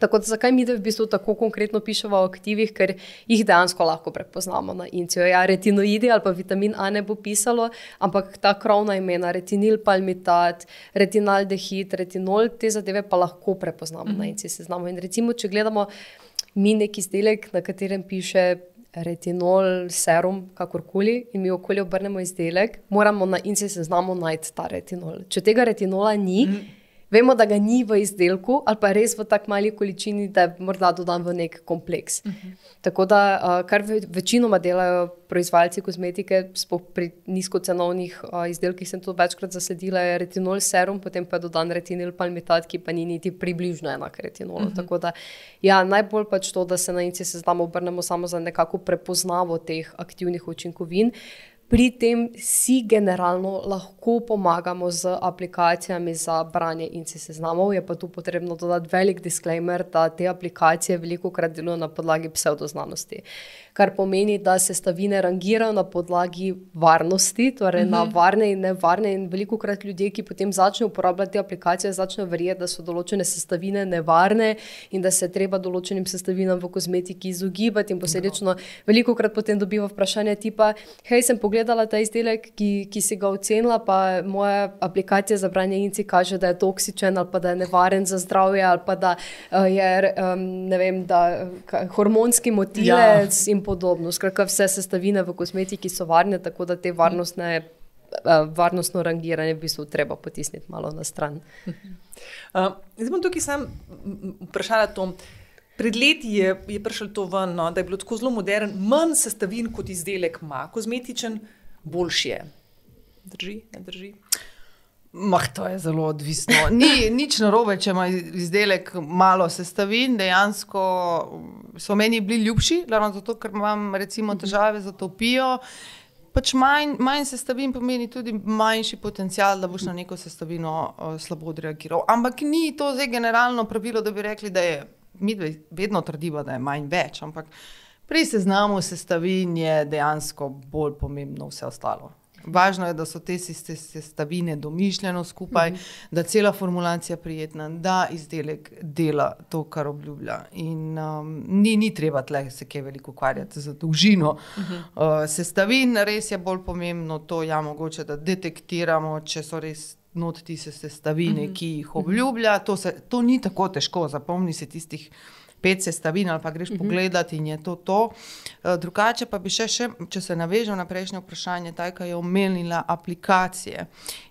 Tako da, zakaj mi, da v bistvu tako konkretno pišemo o aktivih, ker jih dejansko lahko prepoznamo na incijo. Ja, retinoidi ali pa vitamin A ne bo pisalo, ampak ta krovna imena, retinil, palmitat, retinaldehid, retinol, te zadeve pa lahko prepoznamo mm -hmm. na incijo. Seznamo. In recimo, če gledamo mi neki izdelek, na katerem piše. Retinol, serum, kakorkoli, in mi okolje obrnemo izdelek, moramo na inci seznamu najti ta retinol. Če tega retinola ni, mm vemo, da ga ni v izdelku, ali pa res v tako mali količini, da je morda dodan v nek kompleks. Uh mhm. -huh. Tako da, uh, kar večinoma delajo proizvajalci kozmetike, pri nizkocenovnih uh, izdelkih, sem to večkrat zasledila, je retinol serum, potem pa je dodan retinil palmitat, ki pa ni niti približno enak retinolu. Uh mhm. -huh. Tako da, ja, najbolj pač to, da se na inci seznamo obrnemo samo za nekako prepoznavo teh aktivnih učinkovin. Pri tem si generalno lahko pomagamo z aplikacijami za branje in se seznamov. Je pa tu potrebno dodati velik disclaimer, da te aplikacije veliko krat delujejo na podlagi pseudoznanosti kar pomeni, da se stavine rangirajo na podlagi varnosti, torej uh -huh. na mhm. varne in nevarne. In veliko krat ljudje, ki potem začnejo uporabljati aplikacije, začnejo verjeti, da so določene sestavine nevarne in da se treba določenim sestavinam v kozmetiki izogibati. In posledično veliko krat potem dobiva vprašanje tipa: Hej, sem pogledal pogledala ta izdelek, ki, ki si ga ocenila, pa moja aplikacija za branje inci kaže, da je toksičen ali pa da je nevaren za zdravje ali pa da uh, je um, vem, da, kaj, hormonski motilec ja. in podobno. Skratka, vse sestavine v kosmetiki so varne, tako da te varnostne. Varnostno rangiranje v bistvu treba potisniti malo na stran. Uh, zdaj bom tukaj sam vprašala to. Pred leti je, je prišlo to ven, no, da je bilo tako zelo moderno, manj sestavin kot izdelek ima, kozmetičen, boljši je. Drži, ne drži. Mah, to je zelo odvisno. Ni nič narobe, če ima izdelek malo sestavin. Dejansko so meni bili ljubši, ravno zato, ker imam recimo, težave z atopijo. Pač manj, manj sestavin pomeni tudi manjši potencial, da boš na neko sestavino uh, slabo odreagiral. Ampak ni to zdaj generalno pravilo, da bi rekli, da je mi vedno trdimo, da je manj več, ampak pri seznamu sestavin je dejansko bolj pomembno vse ostalo. Važno je, da so te sestavine domišljeno skupaj, mm -hmm. da je cela formulacija prijetna, da izdelek dela to, kar obljublja. In um, ni, ni treba tle se kaj veliko ukvarjati z dolžino mm -hmm. uh, sestavin, res je bolj pomembno to, ja, mogoče, da detektiramo, če so res not tiste sestavine, mm -hmm. ki jih obljublja. To, se, to ni tako težko, zapomni se tistih pet sestavin ali pa greš mm -hmm. pogledat in je to to. Uh, drugače pa bi še, še, če se navežem na prejšnje vprašanje, taj, ki je omenila aplikacije.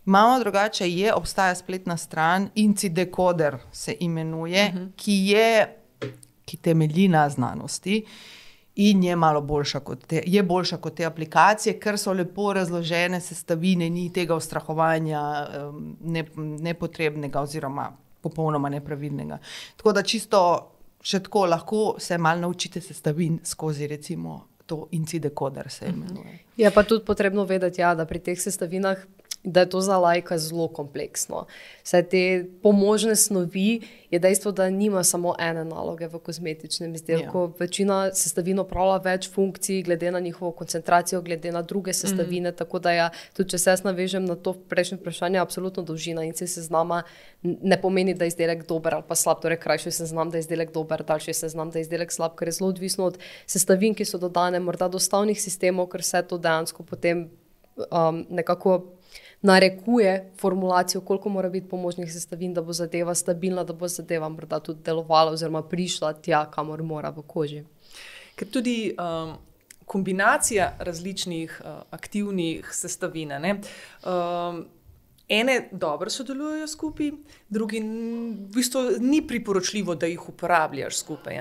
Imamo drugače, je obstaja spletna stran, Incidecoder se imenuje, mm -hmm. ki je, ki temelji na znanosti. Uh, in je malo boljša kot te, je boljša kot te aplikacije, ker so lepo razložene sestavine, ni tega ustrahovanja ne, nepotrebnega oziroma popolnoma nepravilnega. Tako da čisto še tako lahko se malo naučite sestavin skozi recimo. To incidekoder se imenuje. Je pa tudi potrebno vedeti, ja, da pri teh sestavinah da je to za lajka zelo kompleksno. Vse te pomožne snovi je dejstvo, da nima samo ene naloge v kozmetičnem izdelku. Ja. Večina sestavin opravlja več funkcij, glede na njihovo koncentracijo, glede na druge sestavine. Mm. Tako da, ja, tudi če se jaz navežem na to prejšnje vprašanje, absolutno dolžina in se seznama ne pomeni, da je izdelek dober ali pa slab. Torej, krajši seznam, da je izdelek dober, daljši seznam, da je izdelek slab, ker je zelo odvisno od sestavin, ki so dodane, morda dostavnih sistemov, ker se to dejansko potem um, nekako narekuje formulacijo, koliko mora biti pomožnih sestavin, da bo zadeva stabilna, da bo zadeva morda tudi delovala oziroma prišla tja, kamor mora v koži. Ker tudi um, kombinacija različnih uh, aktivnih sestavin. Um, ene dobro sodelujejo skupaj, drugi v bistvu ni priporočljivo, da jih uporabljaš skupaj.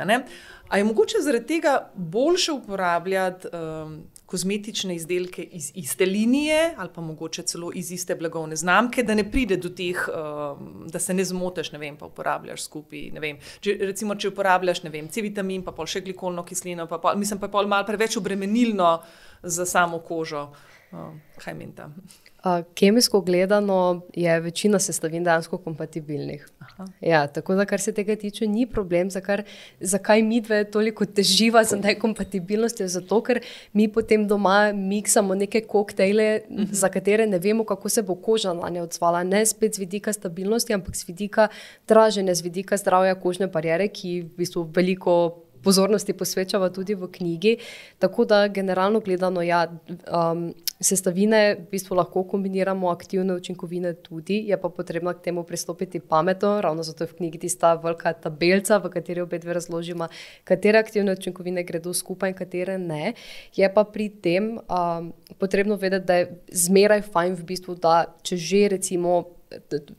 Ali je mogoče zaradi tega boljše uporabljati um, kozmetične izdelke iz iste linije ali pa mogoče celo iz iste blagovne znamke, da ne pride do teh, um, da se ne zmoteš, ne vem, pa uporabljaš skupaj. Recimo, če uporabljaš vem, C vitamin, pa pol še glikolno kislino, pa pol, mislim, pa je pol malo preveč obremenilno za samo kožo. Uh, kaj meni? Kemijsko gledano je večina sestavin dejansko kompatibilnih. Ja, tako da, kar se tega tiče, ni problem, zakaj, zakaj mi dve toliko teživa za nekompatibilnost. Zato, ker mi potem doma miksamo neke koktejle, uh mhm. -huh. za katere ne vemo, kako se bo koža na nje odzvala. Ne spet z vidika stabilnosti, ampak z vidika draženja, z vidika zdravja kožne barijere, ki v bistvu veliko pozornosti posvečava tudi v knjigi. Tako da, generalno gledano, ja, um, sestavine v bistvu lahko kombiniramo, aktivne učinkovine tudi, je pa potrebno k temu pristopiti pametno. Ravno zato je v knjigi tista velika tabelca, v kateri obe dve razložimo, katere aktivne učinkovine gredo skupaj in katere ne. Je pa pri tem um, potrebno vedeti, da je zmeraj fajn v bistvu, da če že recimo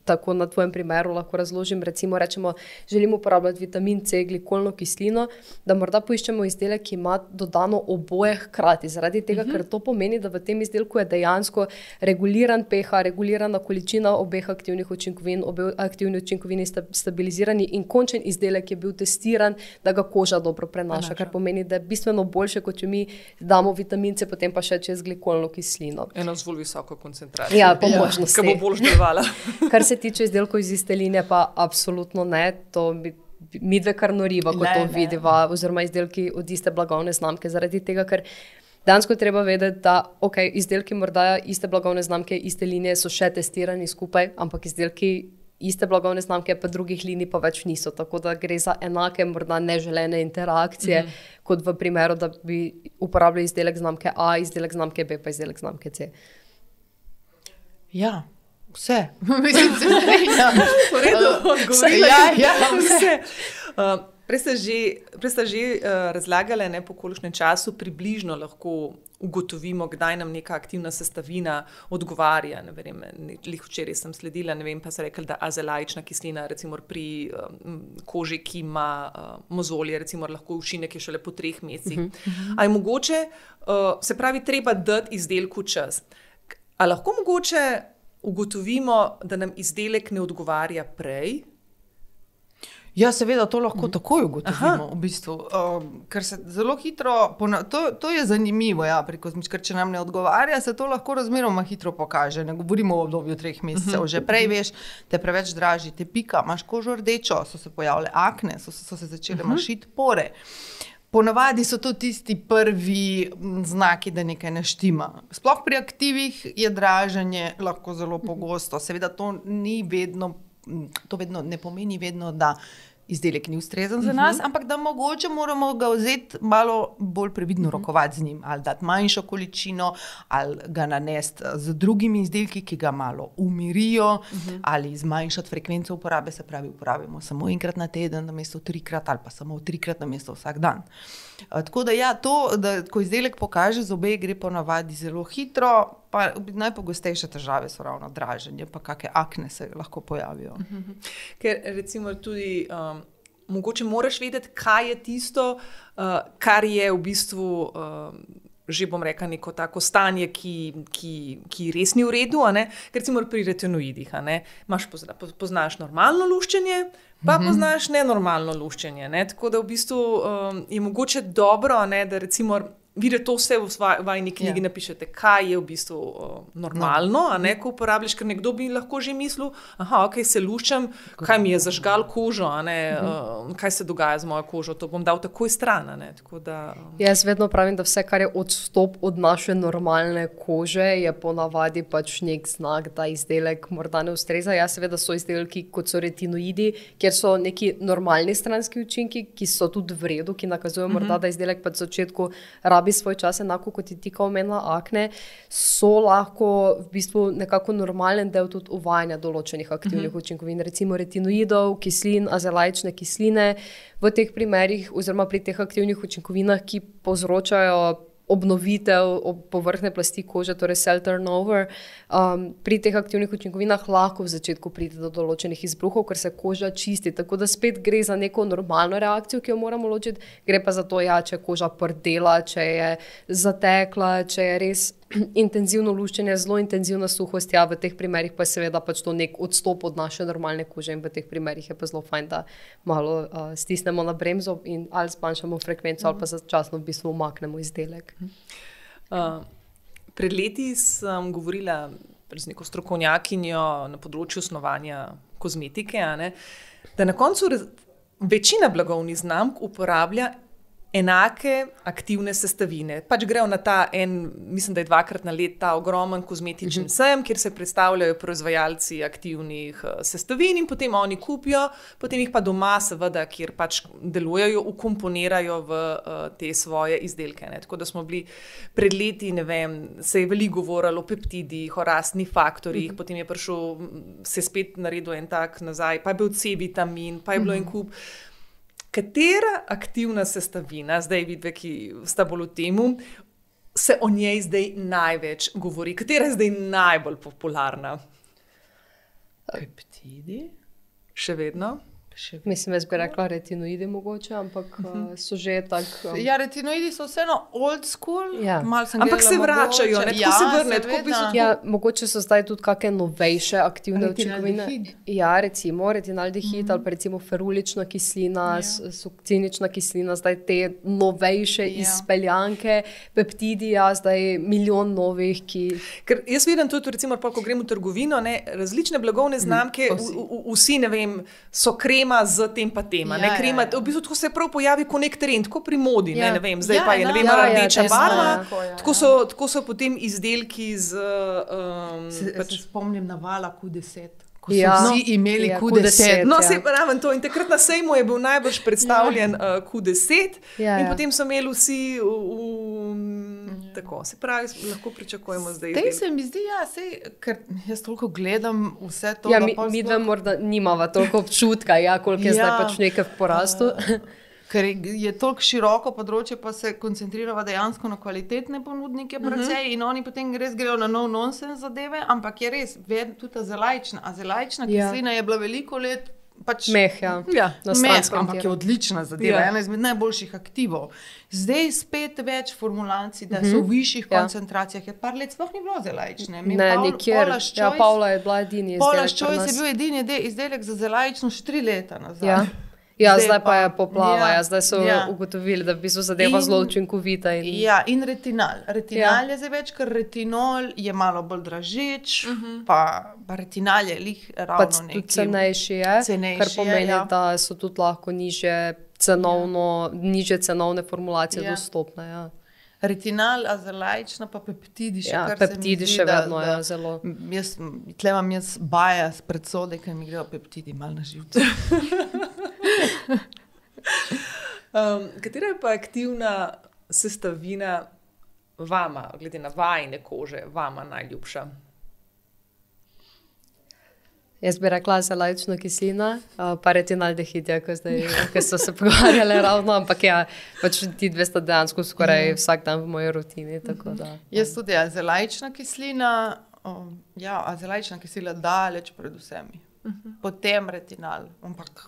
tako na tvojem primeru lahko razložim. Recimo, rečemo, želimo uporabljati vitamin C, glikolno kislino, da morda poiščemo izdelek, ki ima dodano oboje hkrati. Zaradi tega, uh mhm. -huh. ker to pomeni, da v tem izdelku je dejansko reguliran pH, regulirana količina obeh aktivnih učinkovin, obe aktivni učinkovini sta stabilizirani in končen izdelek je bil testiran, da ga koža dobro prenaša. Prenaša. Kar pomeni, da je bistveno boljše, kot če mi damo vitamin C, potem pa še čez glikolno kislino. Eno zelo visoko koncentracijo. Ja, po ja. možnosti. Ki bo bolj delovala. Kar se tiče izdelkov iz iste linije, pa absolutno ne. To mi, mi dve kar noriva, ko to vidiva, oziroma izdelki od iste blagovne znamke. Zaradi tega, ker dejansko treba vedeti, da okay, izdelki morda iste blagovne znamke, iste linije so še testirani skupaj, ampak izdelki iste blagovne znamke, pa drugih linij pa več niso. Tako da gre za enake, morda neželene interakcije, mm -hmm. kot v primeru, da bi uporabljali izdelek znamke A, izdelek znamke B, pa izdelek znamke C. Ja. Vse, mislim, da se strinjam. Odgovorila ja, ja, vse. Uh, prej ste že, prej ste že uh, razlagali, ne, po kolikšnem času približno lahko ugotovimo, kdaj nam neka aktivna sestavina odgovarja. Lih včeraj sem sledila, ne vem pa se rekel, da azelaična kislina, recimo pri um, koži, ki ima uh, mozolje, recimo lahko učinek je šele po treh mesecih. Uh -huh. Ali je mogoče, uh, se pravi, treba dati izdelku čas. Ali lahko mogoče ugotovimo, da nam izdelek ne odgovarja prej. Ja, seveda, to lahko mm. takoj ugotovimo. V bistvu. um, ker se zelo hitro, to, to je zanimivo, ja, kozmič, ker če nam ne odgovarja, se to lahko razmeroma hitro pokaže. Ne govorimo o obdobju treh mesecev, -hmm. že prej veš, te preveč draži, te pika, imaš kožo rdečo, so se pojavile akne, so, so se začele -hmm. mašiti pore. Uh, Ponavadi so to tisti prvi znaki, da nekaj ne štima. Sploh pri aktivih je draženje lahko zelo pogosto. Seveda to ni vedno, to vedno ne pomeni vedno, da izdelek ni ustrezen za nas, uh mhm. -huh. ampak da mogoče moramo ga vzeti malo bolj previdno uh mhm. -huh. rokovati z njim, ali dati manjšo količino, ali ga nanesti z drugimi izdelki, ki ga malo umirijo, uh mhm. -huh. ali zmanjšati frekvenco uporabe, se pravi, uporabimo samo enkrat na teden, namesto trikrat, ali pa samo trikrat na mesto vsak dan. Tako da, ja, to, da ko izdelek pokaže zobe, gre po navadi zelo hitro. Najpogostejše težave so ravno draženje, pa kakšne akne se lahko pojavijo. Ker recimo tudi. Um, Mogoče moraš vedeti, kaj je tisto, uh, kar je v bistvu, uh, že bom rekel, neko tako stanje, ki, ki, ki res ni v redu. Recimo pri retinoidih, imaš pozna, poznaš normalno luščenje, pa mm -hmm. poznaš nenormalno luščenje. Ne? Tako da v bistvu um, je mogoče dobro, ne, da recimo vidite to vse v vaši knjigi, ja. napišete, kaj je v bistvu uh, normalno, no. ne, ko uporabljaš, ker nekdo bi lahko že mislil, da okay, se luščam, kaj mi je zažgal kožo, ne, uh, kaj se dogaja z mojo kožo, to bom dal takoj stran. Ne, tako da, um. Jaz vedno pravim, da vse, kar je odstop od naše normalne kože, je ponavadi pač nek znak, da izdelek morda ne ustreza. Ja, seveda so izdelki, kot so retinoidi, kjer so neki normalni stranski učinki, ki so tudi v redu, ki nakazujejo, uh mhm. -huh. da izdelek pač v začetku rabi rabi svoj čas, enako kot ti ti omenila akne, so lahko v bistvu nekako normalen del tudi uvajanja določenih aktivnih uh mhm. -huh. učinkovin, recimo retinoidov, kislin, azelaične kisline. V teh primerih, oziroma pri teh aktivnih učinkovinah, ki povzročajo obnovitev površne plasti kože, torej cell turnover. Um, pri teh aktivnih učinkovinah lahko v začetku pride do določenih izbruhov, ker se koža čisti. Tako da spet gre za neko normalno reakcijo, ki jo moramo ločiti, gre pa za to, ja, če je koža prdela, če je zatekla, če je res intenzivno luščenje, zelo intenzivna suhost, ja, v teh primerih pa je seveda pač to nek odstop od naše normalne kože in v teh primerih je pa zelo fajn, da malo uh, stisnemo na bremzo in ali zmanjšamo frekvenco ali pa mhm. začasno v bistvu umaknemo izdelek. Uh, pred leti sem govorila z neko strokovnjakinjo na področju osnovanja kozmetike, ne, da na koncu večina blagovnih znamk uporablja enake aktivne sestavine. Pač grejo na ta en, mislim, da je dvakrat na let ta ogromen kozmetični uh mhm. -huh. sejem, kjer se predstavljajo proizvajalci aktivnih uh, sestavin in potem oni kupijo, potem jih pa doma, seveda, kjer pač delujejo, ukomponirajo v uh, te svoje izdelke. Ne. Tako da smo bili pred leti, ne vem, se je veliko govorilo o peptidih, o rastnih faktorjih, uh mhm. -huh. potem je prišel, se spet naredil en tak nazaj, pa je bil C-vitamin, pa je bilo uh -huh. en kup. Katera aktivna sestavina, zdaj vidite, ki sta bolj v tem, se o njej zdaj največ govori, katera je zdaj najbolj popularna? Peptidi. Še vedno. Mislim, da bi rekla retinoidi, mogoče, ampak uh -huh. so že tako. Um... Ja, retinoidi so vseeno old school, ja. ampak se vračajo, ne ja, se vrnejo. Ja, mogoče so zdaj tudi kakšne novejše aktivne učinkovine. Ja, recimo retinaldehid uh -huh. ali pa recimo ferulična kislina, ja. sukcinična kislina, zdaj te novejše ja. izpeljanke, peptidi, ja, zdaj milijon novih. Ki... Ker jaz vidim tudi, recimo, pa, ko gremo v trgovino, ne, različne blagovne znamke, uh -huh. vsi, ne vem, so krema krema z tem pa tema. Ja, krema, ja, ja. V bistvu se prav pojavi kot nek trend, kot pri modi. Ja. Ne, ne vem, zdaj ja, pa je ne vem, ja, rdeča ja, barva. Ja, ja, tako, so, tako so potem izdelki z. Um, se, pač... se spomnim na vala Q10. Ko so ja. vsi imeli ja, Q10. No, ja. se pravi, to in takrat na sejmu je bil najbolj predstavljen ja. uh, Q10, ja, in ja. potem so imeli vsi v. v tako se pravi, lahko pričakujemo zdaj. Te se mi zdi, ja, sej, ker jaz toliko gledam vse to. Ja, mi mi dva morda nimamo toliko občutka, ja, koliko je ja. zdaj pač nekaj v porastu. Uh, ker je tako široko področje, pa se koncentriramo dejansko na kvalitetne ponudnike, uh mhm. -huh. in oni potem res grejo na nov nonsens zadeve, ampak je res, vedno tudi ta zelajčna. A zelajčna ja. kislina je bila veliko let. Pač, meh, ja. Ja, meh, ampak je odlična zadeva, ja. ena izmed najboljših aktivov. Zdaj spet več formulacij, da so v višjih ja. koncentracijah. Je par let sploh ni bilo zelajčne. Ne, Paul, nikjer. Ja, Pavla je bila edini izdelek. Pavla Ščojc je bil edini izdelek za zelajčno štiri leta nazaj. Ja. Ja, zdaj, zdaj pa je poplava, ja, ja, zdaj so ja. ugotovili, da bi se zadeva zelo učinkovita. In... Ja, in retinal. Retinal ja. je zdaj več, ker retinol je malo bolj dražeč, uh mhm. -huh. pa, pa retinal je lih ravno nekaj. Cenejši je, cenejši kar pomeni, je, ja. da so tudi lahko niže, cenovno, ja. niže cenovne formulacije ja. dostopne. Ja. Retinal, azalajčna, pa peptidi še. Ja, peptidi še da, vedno, da, ja, zelo. Jaz, tle imam jaz baja s predsode, ker mi grejo peptidi mal na živce. um, katera je pa aktivna sestavina vama, glede na vajne kože, vama najljubša? Jaz bi rekla, da je lajčna kislina, pa retinaldehid, ja, ki so se pogovarjali ravno, ampak ja, pač ti dve sta dejansko skoraj mm. vsak dan v moji rutini. Da, Jaz tudi, ja, zelajčna kislina, um, ja, zelajčna kislina daleč pred vsemi. Uh mhm. -huh. Potem retinal, ampak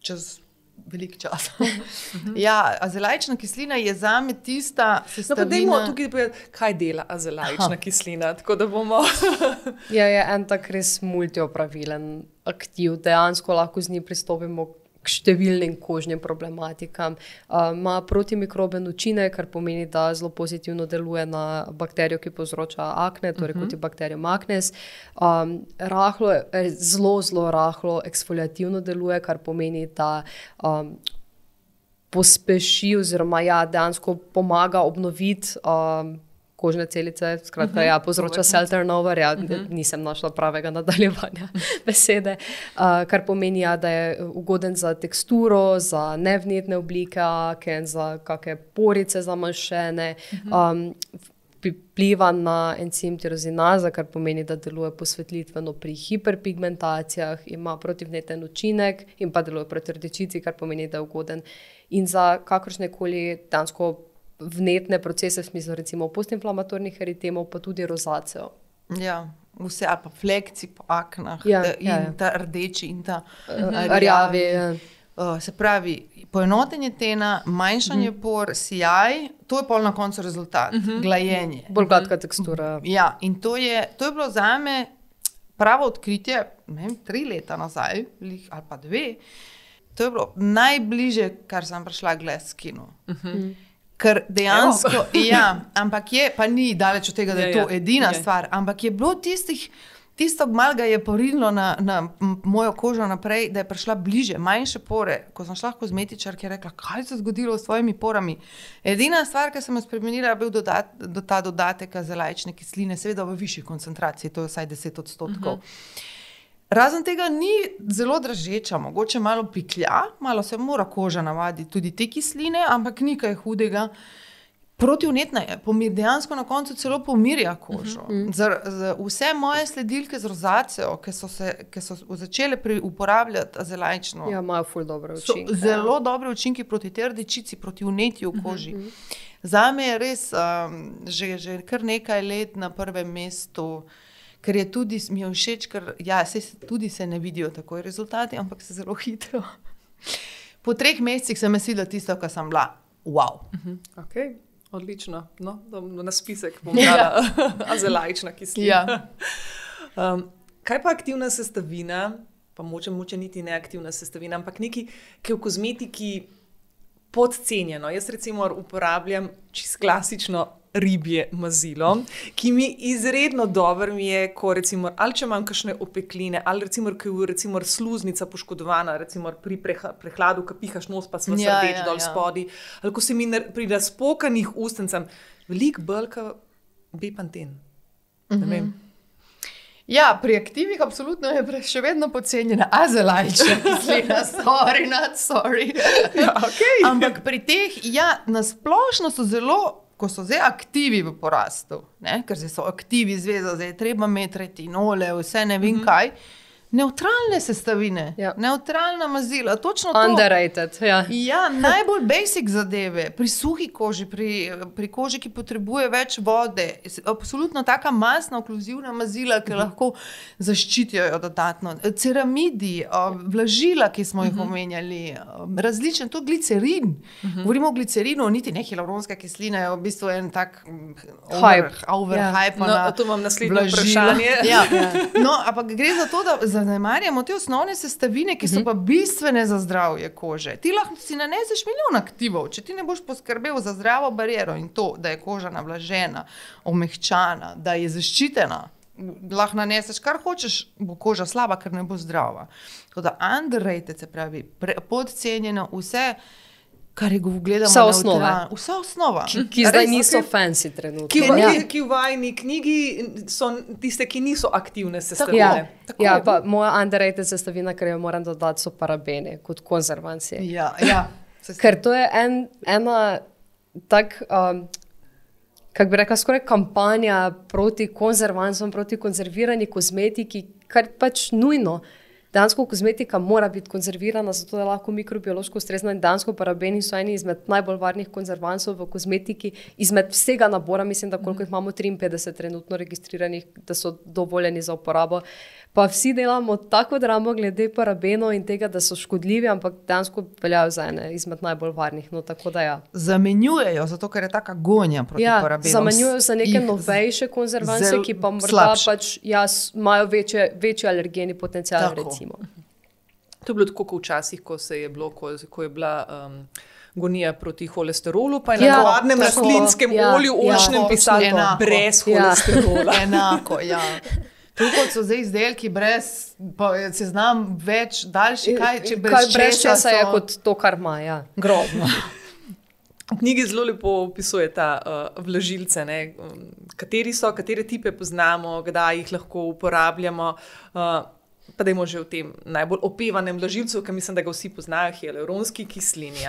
čez veliko časa. ja, azelajčna kislina je za me tista, ki se lahko no, tukaj povedati, kaj dela azelajčna kislina. Bomo... ja, je en tak res multiopravilen aktiv, dejansko lahko z njim pristopimo k številnim kožnim problematikam. Ima uh, protimikroben učinek, kar pomeni, da zelo pozitivno deluje na bakterijo, ki povzroča akne, torej uh -huh. kot je mhm. bakterija maknes. Um, rahlo, zelo, zelo rahlo eksfoliativno deluje, kar pomeni, da. Um, Pospeši, oziroma ja, dejansko pomaga obnoviti um, kožne celice, skratka, uh mhm. -huh. ja, povzroča cell turnover. Ja, uh mhm. -huh. Nisem našla pravega nadaljevanja besede, uh, kar pomeni, ja, da je ugoden za teksturo, za nevnetne oblike, aken, za kakšne porice zamašene. Uh -huh. um, Vpliva na encim tirozinaza, kar pomeni, da deluje posvetlitveno pri hiperpigmentacijah, ima protivneten učinek in pa deluje proti rdečici, kar pomeni, da je ugoden in za kakršne koli dansko vnetne procese, v smislu recimo postinflamatornih eritemov, pa tudi rozacev. Ja, vse, ali pa flekci po aknah, ja, da, in ja, ja. ta rdeči in ta uh, rjavi. Ja. Uh, se pravi, poenotenje tena, manjšanje mhm. -huh. por, sijaj, to je pol na koncu rezultat, mhm. -huh. glajenje. Bolj gladka tekstura. Ja, in to je, to je bilo za me pravo odkritje, ne vem, tri leta nazaj, ali pa dve. To je bilo najbližje, kar sem prišla gledati s kino. Uh mhm. -huh. Ker dejansko, ja, ampak je, pa ni daleč od tega, da je ja, to ja. edina ja. stvar, ampak je bilo tistih. Tisto malo ga je porinilo na, na mojo kožo naprej, da je prišla bliže, manjše pore. Ko sem šla kozmetičar, ki je rekla, kaj se je zgodilo s svojimi porami. Edina stvar, ki sem jo spremenila, je bil dodat, do ta dodatek za lajčne kisline, seveda v višji koncentraciji, to je vsaj 10 odstotkov. Uh mhm. -huh. Razen tega ni zelo dražeča, mogoče malo piklja, malo se mora koža navaditi tudi te kisline, ampak ni kaj hudega. Protivnetna je, pomir, dejansko na koncu celo pomirja kožo. Uh -huh. za, za vse moje sledilke z rozacijo, ki so, se, ki so začele uporabljati azelajčno, ja, imajo zelo dobre učinke. Ja. Zelo dobre učinke proti tej rdečici, proti vnetju v koži. Uh -huh. Za me je res um, že, že kar nekaj let na prvem mestu ker je tudi mi je všeč, ker ja, se tudi se ne vidijo takoj rezultati, ampak se zelo hitro. Po treh mesecih sem mislila tisto, kar sem bila. Wow. Uh -huh. okay. Odlično, no, na spisek bomo dali, a zelo lajčna kislina. Ja. Um, kaj pa aktivna sestavina, pa moče, moče niti ne aktivna sestavina, ampak nekaj, ki je v kozmetiki podcenjeno. Jaz recimo uporabljam čisto klasično ribje mazilo, ki mi izredno dobro je, ko recimo, ali če imam kakšne opekline, ali recimo, ko je recimo sluznica poškodovana, recimo pri prehladu, ki pihaš nos, pa smo ja, srdeč ja, dol ja. spodi, ali ko se mi pri razpokanih ustnicah, velik brka, bepanten. Mm -hmm. Ja, pri aktivih absolutno je pre- še vedno podcenjena azelajčna kislina, sorry, not sorry. Ja, okay. Ampak pri teh, ja, nasplošno so zelo, ko so zdaj aktivi v porastu, ne? ker so aktivi zveza, zdaj je treba imeti retinole, vse ne vem mm -hmm. kaj. Neutralne sestavine, Ja. neutralna mazila, točno to. Underrated. Ja. Ja, najbolj basic zadeve, pri suhi koži, pri, pri koži, ki potrebuje več vode, absolutno taka masna, okluzivna mazila, ki lahko zaščitijo jo dodatno. Ceramidi, vlažila, ki smo jih omenjali, o, različne, to glicerin. Govorimo o glicerinu, niti ne hialuronska kislina, je v bistvu en tak mm, over, Hype. over Ja. No, tu imam naslednje vprašanje. Ja. No, ampak gre za to, da zanemarjamo te osnovne sestavine, ki so Mhm. pa bistvene za zdravje kože. Ti lahko si naneseš milijon aktivov, če ti ne boš poskrbel za zdravo bariero in to, da je koža navlažena, omehčana, da je zaščitena. Lahko naneseš kar hočeš, bo koža slaba, ker ne bo zdrava. Tako da underrated, se pravi, podcenjeno vse, kar je gledano. Vsa osnova. neutralno. Vsa osnova. Ki zdaj Res, niso ok. fancy trenutno. Ki ja. ki, ki v vajni knjigi so tiste, ki niso aktivne Ja, sestavine. ja, pa moja underrated sestavina, ki jo moram dodati, so parabeni kot konzervanci. Ja, ja. Ker to je en, ena tak, um, kako bi rekla, skoraj kampanja proti konzervancem, proti konzervirani kozmetiki, kar pač nujno. Dansko kozmetika mora biti konzervirana, zato je lahko mikrobiološko ustrezna. In dansko parabeni so eni izmed najbolj varnih konzervancov v kozmetiki, izmed vsega nabora, mislim, da koliko jih imamo 53 trenutno registriranih, da so dovoljeni za uporabo. Pa vsi delamo tako dramo glede parabenov in tega, da so škodljivi, ampak dejansko veljajo za ene izmed najbolj varnih. No, da ja. zamenjujejo, zato ker je taka gonja proti Ja, parabenom. zamenjujejo za neke novejše konzervance, zel- ki pa morda slabše. pač, ja, imajo večje, večji alergeni potencial. Tako. Recimo. To je bilo tako kot včasih, ko, se je, bilo, ko, ko je bila um, gonija proti holesterolu, pa je na Ja, navadnem tako, rastlinskem ja, olju ja. oljčnem Točno pisalo enako. brez Ja. holesterola. Enako, ja. Tukaj kot so zdaj izdelki brez, pa je seznam več daljši, kaj če brez, Kaj brez česa česa je so- kot to, kar ima. Ja. grozno. V knjigi zelo lepo opisuje ta uh, vlažilce, ne, um, kateri so, katere tipe poznamo, kdaj jih lahko uporabljamo. Uh, pa da imamo že v tem najbolj opevanem vlažilcu, ki mislim, da ga vsi poznajo, hialuronski kislini.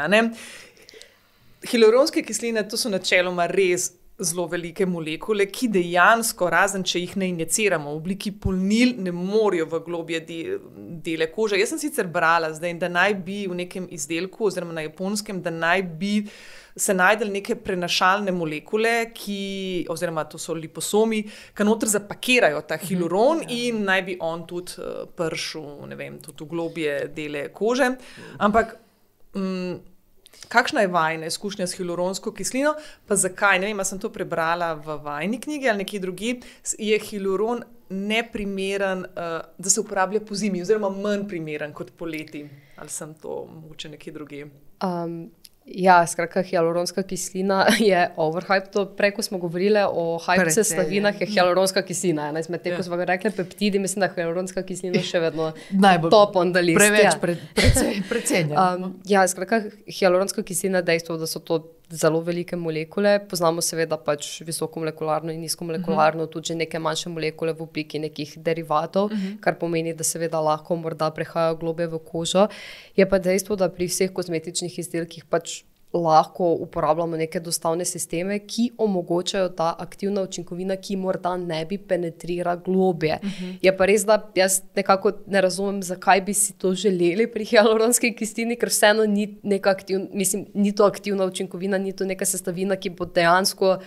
Hialuronske kisline to so načeloma res zelo velike molekule, ki dejansko, razen če jih ne injiciramo v obliki polnil, ne morejo v globje de, dele kože. Jaz sem sicer brala, zdaj, da naj bi v nekem izdelku, oziroma na japonskem, da naj bi se najdel neke prenašalne molekule, ki, oziroma to so liposomi, ki noter zapakirajo ta hialuron in naj bi on tudi uh, pršil, ne vem, tudi v globje dele kože. Ampak. Mm, Kakšna je vajna izkušnja s hialuronsko kislino, pa zakaj? Ne vem, ali sem to prebrala v vajni knjigi ali nekje drugi. Je hialuron neprimeren, uh, da se uporablja po zimi, oziroma manj primeren kot poleti? Ali sem to mogoče nekje drugi? Um, ja, skratka, hialuronska kislina je overhyped. Prej, ko smo govorili o hype sestavinah, je hialuronska kislina. Ena izmed teh, Ja. ko smo rekli peptidi, mislim, da hialuronska kislina še vedno Najbolj top on the list. Preveč ja. pre, precej, precenjeno. Um, ja, skratka, hialuronska kislina dejstvo, da so to zelo velike molekule. Poznamo seveda pač visoko molekularno in nizko molekularno, uh -huh. tudi neke manjše molekule v obliki nekih derivatov, uh -huh. kar pomeni, da seveda lahko morda prehajajo globe v kožo. Je pa dejstvo, da pri vseh kozmetičnih izdelkih pač lahko uporabljamo neke dostavne sisteme, ki omogočajo ta aktivna učinkovina, ki morda ne bi penetrira globje. Uh -huh. Je pa res, da jaz nekako ne razumem, zakaj bi si to želeli pri hialuronski kislini, ker vseeno ni, aktiv, mislim, ni to aktivna učinkovina, ni to neka sestavina, ki bo dejansko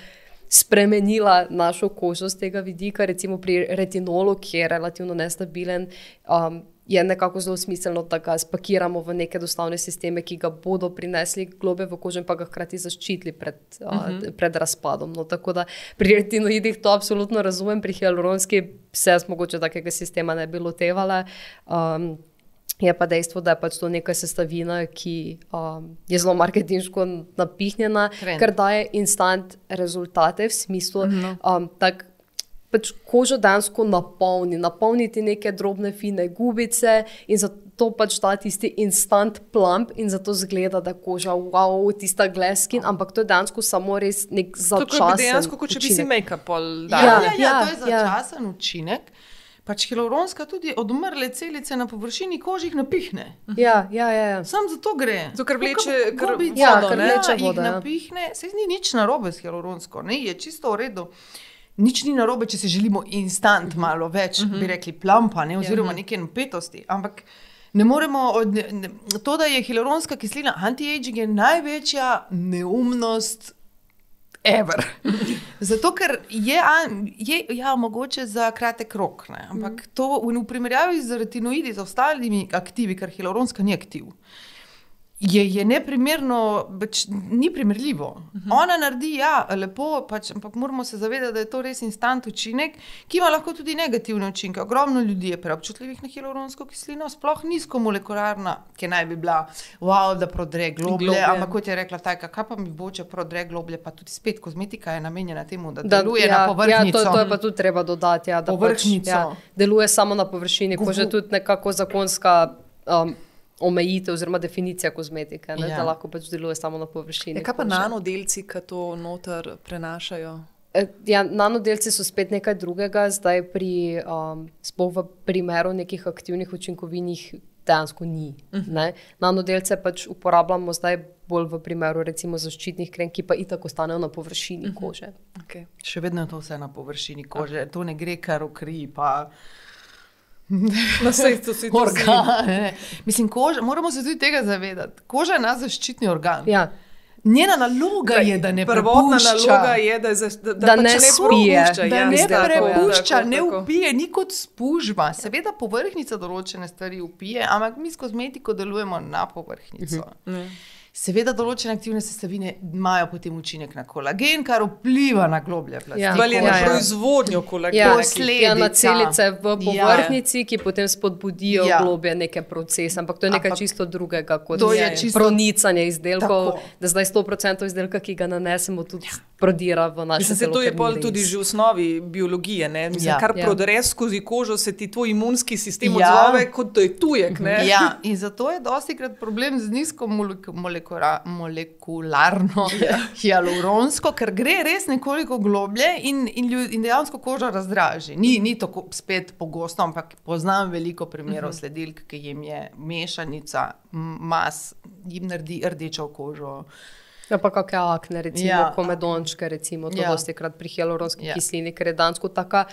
spremenila našo kožo z tega vidika, recimo pri retinolu, ki je relativno nestabilen. Um, Je nekako zelo smiselno, da ga spakiramo v neke dostavne sisteme, ki ga bodo prinesli globe v kožo in pa ga hkrati zaščitili pred, uh -huh. uh, pred razpadom. No, tako da pri retinoidih to absolutno razumem, pri hialuronski se jaz mogoče takega sistema ne bi lotevala. Um, Je pa dejstvo, da je pač to neka sestavina, ki um, je zelo marketinško napihnjena, Trend. ker daje instant rezultate v smislu, um, da pač kožo dejansko napolni, napolniti neke drobne, fine gubice in zato pač da tisti instant plump in zato zgleda, da koža, wow, tista gleskin, ampak to je dejansko samo res nek začasen je dejansko, kot če bi si učinek. make-up pol Ja, dal. ja, Ja, ja, ja, to je ja. začasen učinek. pač hialuronska tudi odmrle celice na površini kožih napihne. Ja, ja, ja. ja. Sam zato gre. Zato, ker vleče kar gobica, Ja, vodo, ker ne? vleče jih vodo, ja. napihne, se ni nič narobe s hialuronsko, ne, je čisto v redu. Nič ni narobe, če si želimo instant malo več, bi rekli, plampa, ne, oziroma neke napetosti. Ampak ne moremo, od, ne, to, da je hialuronska kislina anti-aging, je največja neumnost. Ever. Zato, ker je, je ja, mogoče za kratek rok, ne? ampak to v, v primerjavi z retinoidi, z ostalimi aktivi, ker hialuronska ni aktiv, je, je neprimerno, pač, ni primerljivo. Uh -huh. Ona naredi, ja, lepo, pač, ampak moramo se zavedati, da je to res instant učinek, ki ima lahko tudi negativne učinke. Ogromno ljudi je preobčutljivih na hialuronsko kislino, sploh nizkomolekularna, ki naj bi bila, wow, da prodre globlje. Globlje. Ampak kot je rekla Tajka, kaj pa mi bo, če prodre globlje, pa tudi spet kozmetika je namenjena temu, da, da deluje ja, na površnico. Ja, to, to je pa tudi treba dodati. Ja, da. Pač, ja, deluje samo na površini, ko že Gufu- tudi nekako zakonska um, omejitev oziroma definicija kozmetike, ne, Ja. ja. da lahko pač deluje samo na površini. Ja, kaj pa kože. nanodelci, ki to noter prenašajo? E, Ja, nanodelci so spet nekaj drugega, zdaj pri, um, sploh v primeru nekih aktivnih učinkovin jih dejansko ni. Uh -huh. Nanodelce pač uporabljamo zdaj bolj v primeru recimo zaščitnih krem, ki pa itak ostanejo na površini uh -huh. kože. Okay. Še vedno je to vse na površini kože, to ne gre kar v kri. Pa... Sej, to si to Organe. Mislim, koža, moramo se tudi tega zavedati. Koža je naš zaščitni organ. Ja. Njena naloga je, da ne Prvotna prepušča. naloga je, da, za, da, Da pač ne spije. Da ja, ne tako, ja, prepušča, tako, ne upije, ni kot spužva. Seveda povrhnjica določene stvari upije, ampak mi s kozmetiko delujemo na povrhnjico. Ne. Seveda določene aktivne sestavine imajo potem učinek na kolagen, kar vpliva na globlje plasti. Ja. Bolj je na Ja, ja. proizvodnjo kolagena. Ja, ja, na celice v Ja. povrhnjici, ki potem spodbudijo Ja. ja. globje neke procese, ampak to je nekaj Ampak čisto drugega kot je čisto- pronicanje izdelkov, Tako. da zdaj 100% izdelka, ki ga nanesemo, tudi ja. prodira v naše telo. to je pol tudi že v osnovi biologije. Ne? Mislim, Ja. ja, kar Ja. prodre skozi kožo, se ti tvoj imunski sistem Ja. ja. odzove, kot da je tujek. Ne? Ja, in zato je dosti krat problem z nizko molek molekura, molekularno Ja. hialuronsko, ker gre res nekoliko globlje in, in, ljud, in dejansko koža razdraži. Ni, ni tako spet pogosto, ampak poznam veliko primerov uh -huh. sledilk, ki jim je mešanica mas, jim naredi rdečo kožo. Ja, pa kakšne akne, recimo Ja. komedončke, recimo, to Ja. dosti krat pri hialuronski Ja. kislini, ker je dansko taka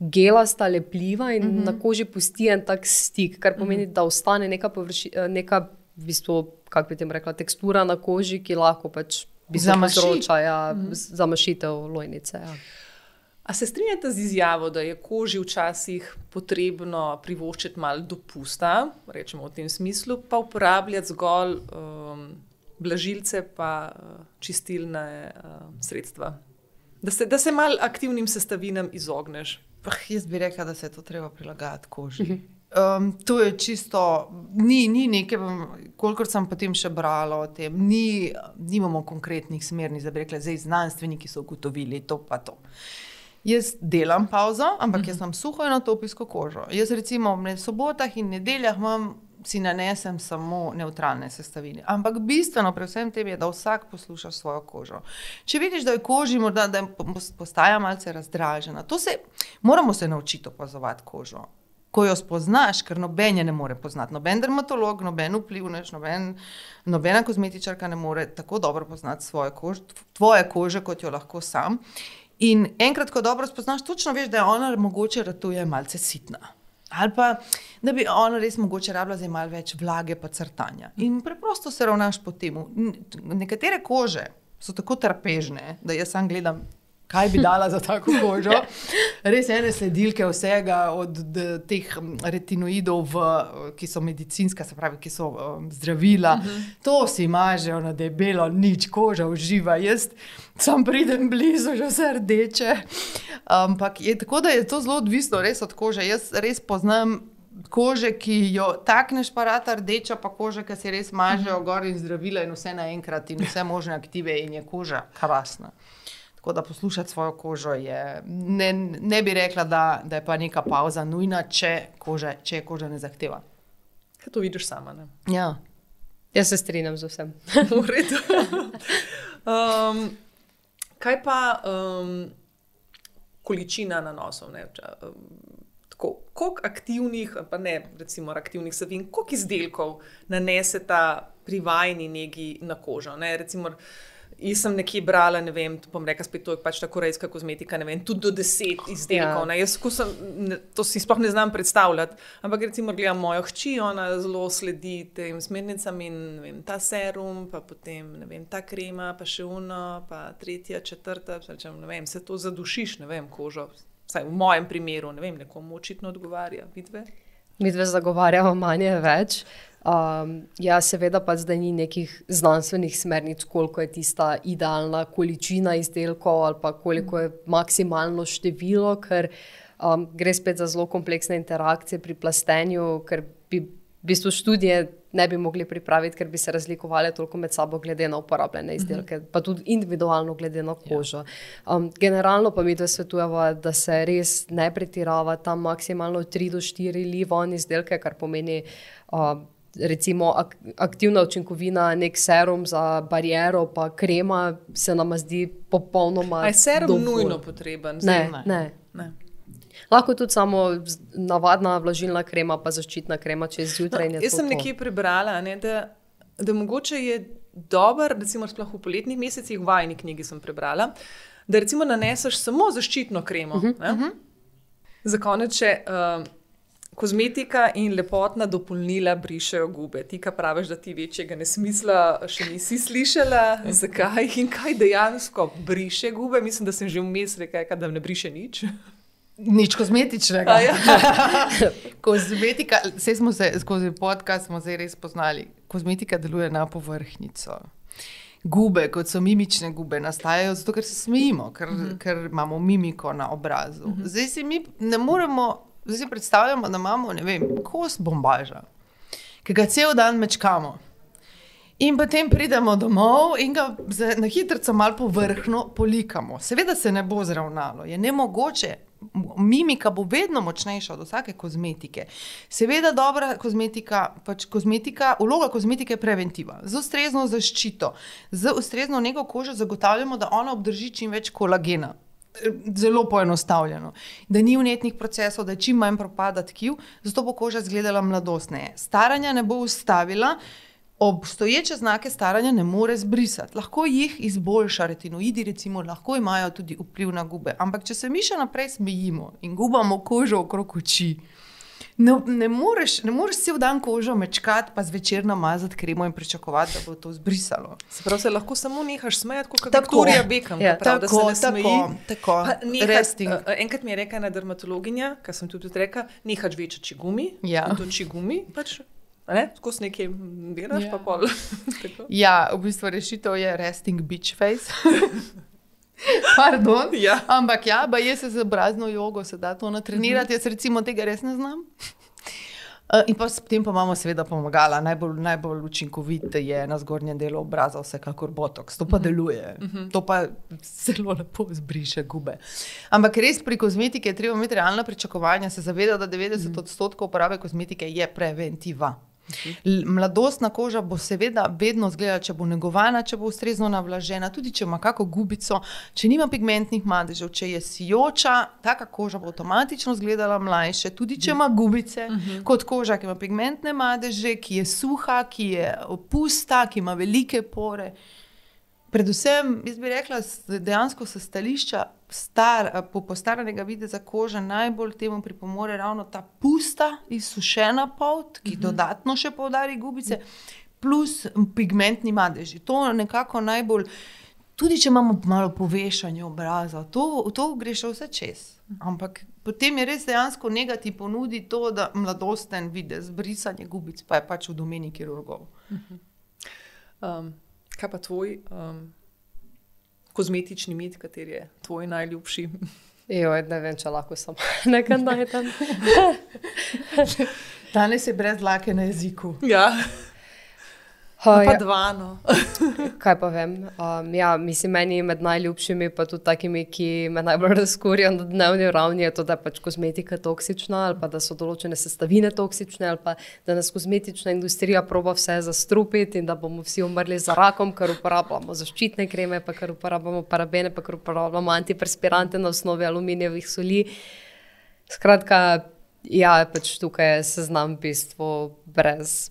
gelasta, lepljiva in mm Mhm. -hmm. na koži pusti en tak stik, kar pomeni, mm -hmm. da ostane neka, površi, neka v bistvu, kako bi tem rekla, tekstura na koži, ki lahko pač povzroča ja, mm zamašitev lojnice. Ja. A se strinjate z izjavo, da je koži včasih potrebno privoščiti malo dopusta, rečemo v tem smislu, pa uporabljati zgolj um, blažilce pa uh, čistilne uh, sredstva? Da se, da se mal aktivnim sestavinam izogneš. Ah, jaz bi rekla, da se je to treba prilagajati koži. Um, to je čisto, ni, ni nekaj, kolikor sem potem še brala o tem, ni, nimamo konkretnih smernic, da bi rekla, zdaj znanstveniki so ugotovili to pa to. Jaz delam pauzo, ampak jaz imam suho in atopijsko kožo. Jaz recimo v sobotah in nedeljah imam, si nanesem samo neutralne sestavine. Ampak bistveno pri vsem tem je, da vsak posluša svojo kožo. Če vidiš, da je koži morda da postaja malce razdražena, to se moramo se naučiti opazovati kožo. Ko jo spoznaš, ker noben je ne more poznati, noben dermatolog, noben vplivnež, noben, nobena kozmetičarka ne more tako dobro poznati svoje kože, tvoje kože, kot jo lahko sam. In enkrat, ko dobro spoznaš, točno veš, da je ona mogoče ratuje malce sitna. Ali pa, da bi ona res mogoče rabila zdaj malo več vlage, pa crtanja. In preprosto se ravnaš po tem. Nekatere kože so tako trpežne, da jaz sam gledam, kaj bi dala za tako kožo. Res ene sledilke vsega, od teh retinoidov, v, ki so medicinska, se pravi, ki so um, zdravila. Uh -huh. To si mažejo na debelo, nič koža uživa. Jaz sam pridem blizu, že vse rdeče. Ampak je tako, da je to zelo odvisno res od kože. Jaz res poznam. Kože, ki jo takneš, pa rata rdeča, pa kože, ki se res mažejo gor in zdravila, in vse naenkrat, in vse možne aktive, in je koža krasna. Tako da poslušati svojo kožo je. Ne, ne bi rekla, da, da je pa neka pauza nujna, če, kože, če je koža ne zahteva. Kaj to vidiš sama? Ne? Ja. Jaz se strinjam z vsem. V redu. um, kaj pa um, količina nanosov? Ne? Če, um, tako, koliko aktivnih, pa ne recimo aktivnih savin, koliko izdelkov naneseta pri vajni negi na kožo. Ne? Recimo, Jaz sem nekje brala, ne vem, bom rekla, spet to je pač ta korejska kozmetika, ne vem, tudi do deset izdelkov. Ja. Jaz sem, ne, to si sploh ne znam predstavljati. Ampak recimo gledam mojo hči, ona zelo sledi tem smernicam in vem, ta serum, pa potem vem, ta krema, pa še uno, pa tretja, četrta, če ne vem, se to zadušiš, ne vem, kožo. Vsaj v mojem primeru, ne vem, nekomu očitno odgovarja. Vidve? Mi dve zagovarjamo manje več. Um, ja, seveda pa zdaj ni nekih znanstvenih smernic, koliko je tista idealna količina izdelkov ali pa koliko je maksimalno število, ker um, gre spet za zelo kompleksne interakcije pri plastenju, ker bi v bistvu študije ne bi mogli pripraviti, ker bi se razlikovali toliko med sabo, glede na uporabljene izdelke, uh -huh. pa tudi individualno, glede na kožo. Um, generalno pa mi dve svetujemo, da se res ne pretirava tam maksimalno 3 do 4 livon izdelke, kar pomeni. Um, Recimo ak aktivna učinkovina, nek serum za bariero, pa krema, se nam zdi popolnoma. Je serum dovolj. nujno potreben? Ne, ne. ne. ne. Lahko tudi samo navadna vlažilna krema, pa zaščitna krema čez zjutraj. No, jaz sem nekje prebrala, ne, da, da mogoče je dobro, recimo v poletnih mesecih, v vajni knjigi sem prebrala, da recimo naneseš samo zaščitno kremo. Uh -huh, uh -huh. Za konec še. Uh, Kozmetika in lepotna dopolnila brišejo gube. Ti, ki praviš, da ti večjega nesmisla še nisi slišala, zakaj in kaj dejansko briše gube. Mislim, da sem že vmes rekel, da ne briše nič. Nič kozmetičnega. Ja. Kozmetika, vse smo se skozi podcast smo zdaj res poznali. Kozmetika deluje na površnico. Gube, kot so mimične gube, nastajajo zato, ker se smejimo, ker, mhm. -huh. ker imamo mimiko na obrazu. Mhm. -huh. Zdaj si mi ne moremo, zdaj si predstavljamo, da imamo vem, kos bombaža, ki ga cel dan mečkamo. In potem pridemo domov in ga na hitro malo površno polikamo. Seveda se ne bo zravnalo, je ne mogoče mimika bo vedno močnejša od vsake kozmetike. Seveda, dobra kozmetika, pač kozmetika, vloga kozmetike je preventiva. Z ustrezno zaščito, z ustrezno nego kože zagotavljamo, da ona obdrži čim več kolagena. Zelo poenostavljeno, da ni vnetnih procesov, da čim manj propada tkiv, zato bo koža izgledala mladostneje. Staranja ne bo ustavila, obstoječe znake staranja ne more zbrisati, lahko jih izboljša, retinoidi, recimo, lahko imajo tudi vpliv na gube. Ampak, če se mi še naprej smejimo in gubamo kožo okrog oči, ne, ne moreš, ne moreš vse v dan kožo mečkati, pa zvečer namazati kremo in pričakovati, da bo to zbrisalo. Se pravi, se lahko samo nehaš smejati, kot Viktorija Bekam. Ja, prav, tako, da se ne tako, tako. Neha, enkrat mi je rekla ena dermatologinja, kar sem tudi rekla, nehaš večči gumi. Ja. To či gumi. Pač Tako si nekaj delaš, ja. pa pol. ja, v bistvu rešitev je resting beach face. Pardon. Ja. Ampak ja, jaz se z obrazno jogo se da to natrenirati, jaz recimo tega res ne znam. Uh, in pa potem pa imamo seveda pomagala. Najbolj, najbolj učinkovit je na zgornjem delu obraza, vsekakor botox. To pa -huh. deluje, uh -huh. to pa zelo lepo zbriše gube. Ampak res pri kozmetiki je treba imeti realna pričakovanja, se zavedati, da 90 uh -huh. odstotkov uporabe kozmetike je preventiva. Mladostna koža bo seveda vedno izgledala, če bo negovana, če bo ustrezno navlažena, tudi če ima kakšno gubico, če nima pigmentnih madežev, če je sijoča, taka koža bo avtomatično izgledala mlajše, tudi če ima gubice, uh mhm. -huh. kot koža, ki ima pigmentne madeže, ki je suha, ki je pusta, ki ima velike pore. Predvsem, jaz bi rekla, dejansko se stališča star, po postaranega videza kože najbolj temu pripomore ravno ta pusta, izsušena pot, ki mhm. dodatno še poudari gubice, plus pigmentni madeži. To nekako najbolj, tudi če imamo malo povešanja obraza, to, to gre še vse čez. Ampak potem je res dejansko negativ ponudi to, da mladosten videz, brisanje gubic, pa je pač v domeni kirurgov. Um, kaj pa tvoj? Um kozmetični mit, kateri je tvoj najljubši? Jo, ne vem, če lahko samo nekaj najdem. Danes je brez lake na jeziku. Ja. Ha, pa ja. dva. No. Kaj pa vem? Um, ja, mislim, meni med najljubšimi, pa tudi takimi, ki me najbolj razkurijo na dnevni ravni, je to, da je pač kozmetika toksična, ali pa da so določene sestavine toksične, ali pa da nas kozmetična industrija proba vse zastrupiti in da bomo vsi umrli za rakom, ker uporabljamo zaščitne kreme, pa ker uporabljamo parabene, pa ker uporabljamo antiperspirante na osnovi aluminijevih soli. Skratka, ja, pač tukaj je seznam v bistvu brez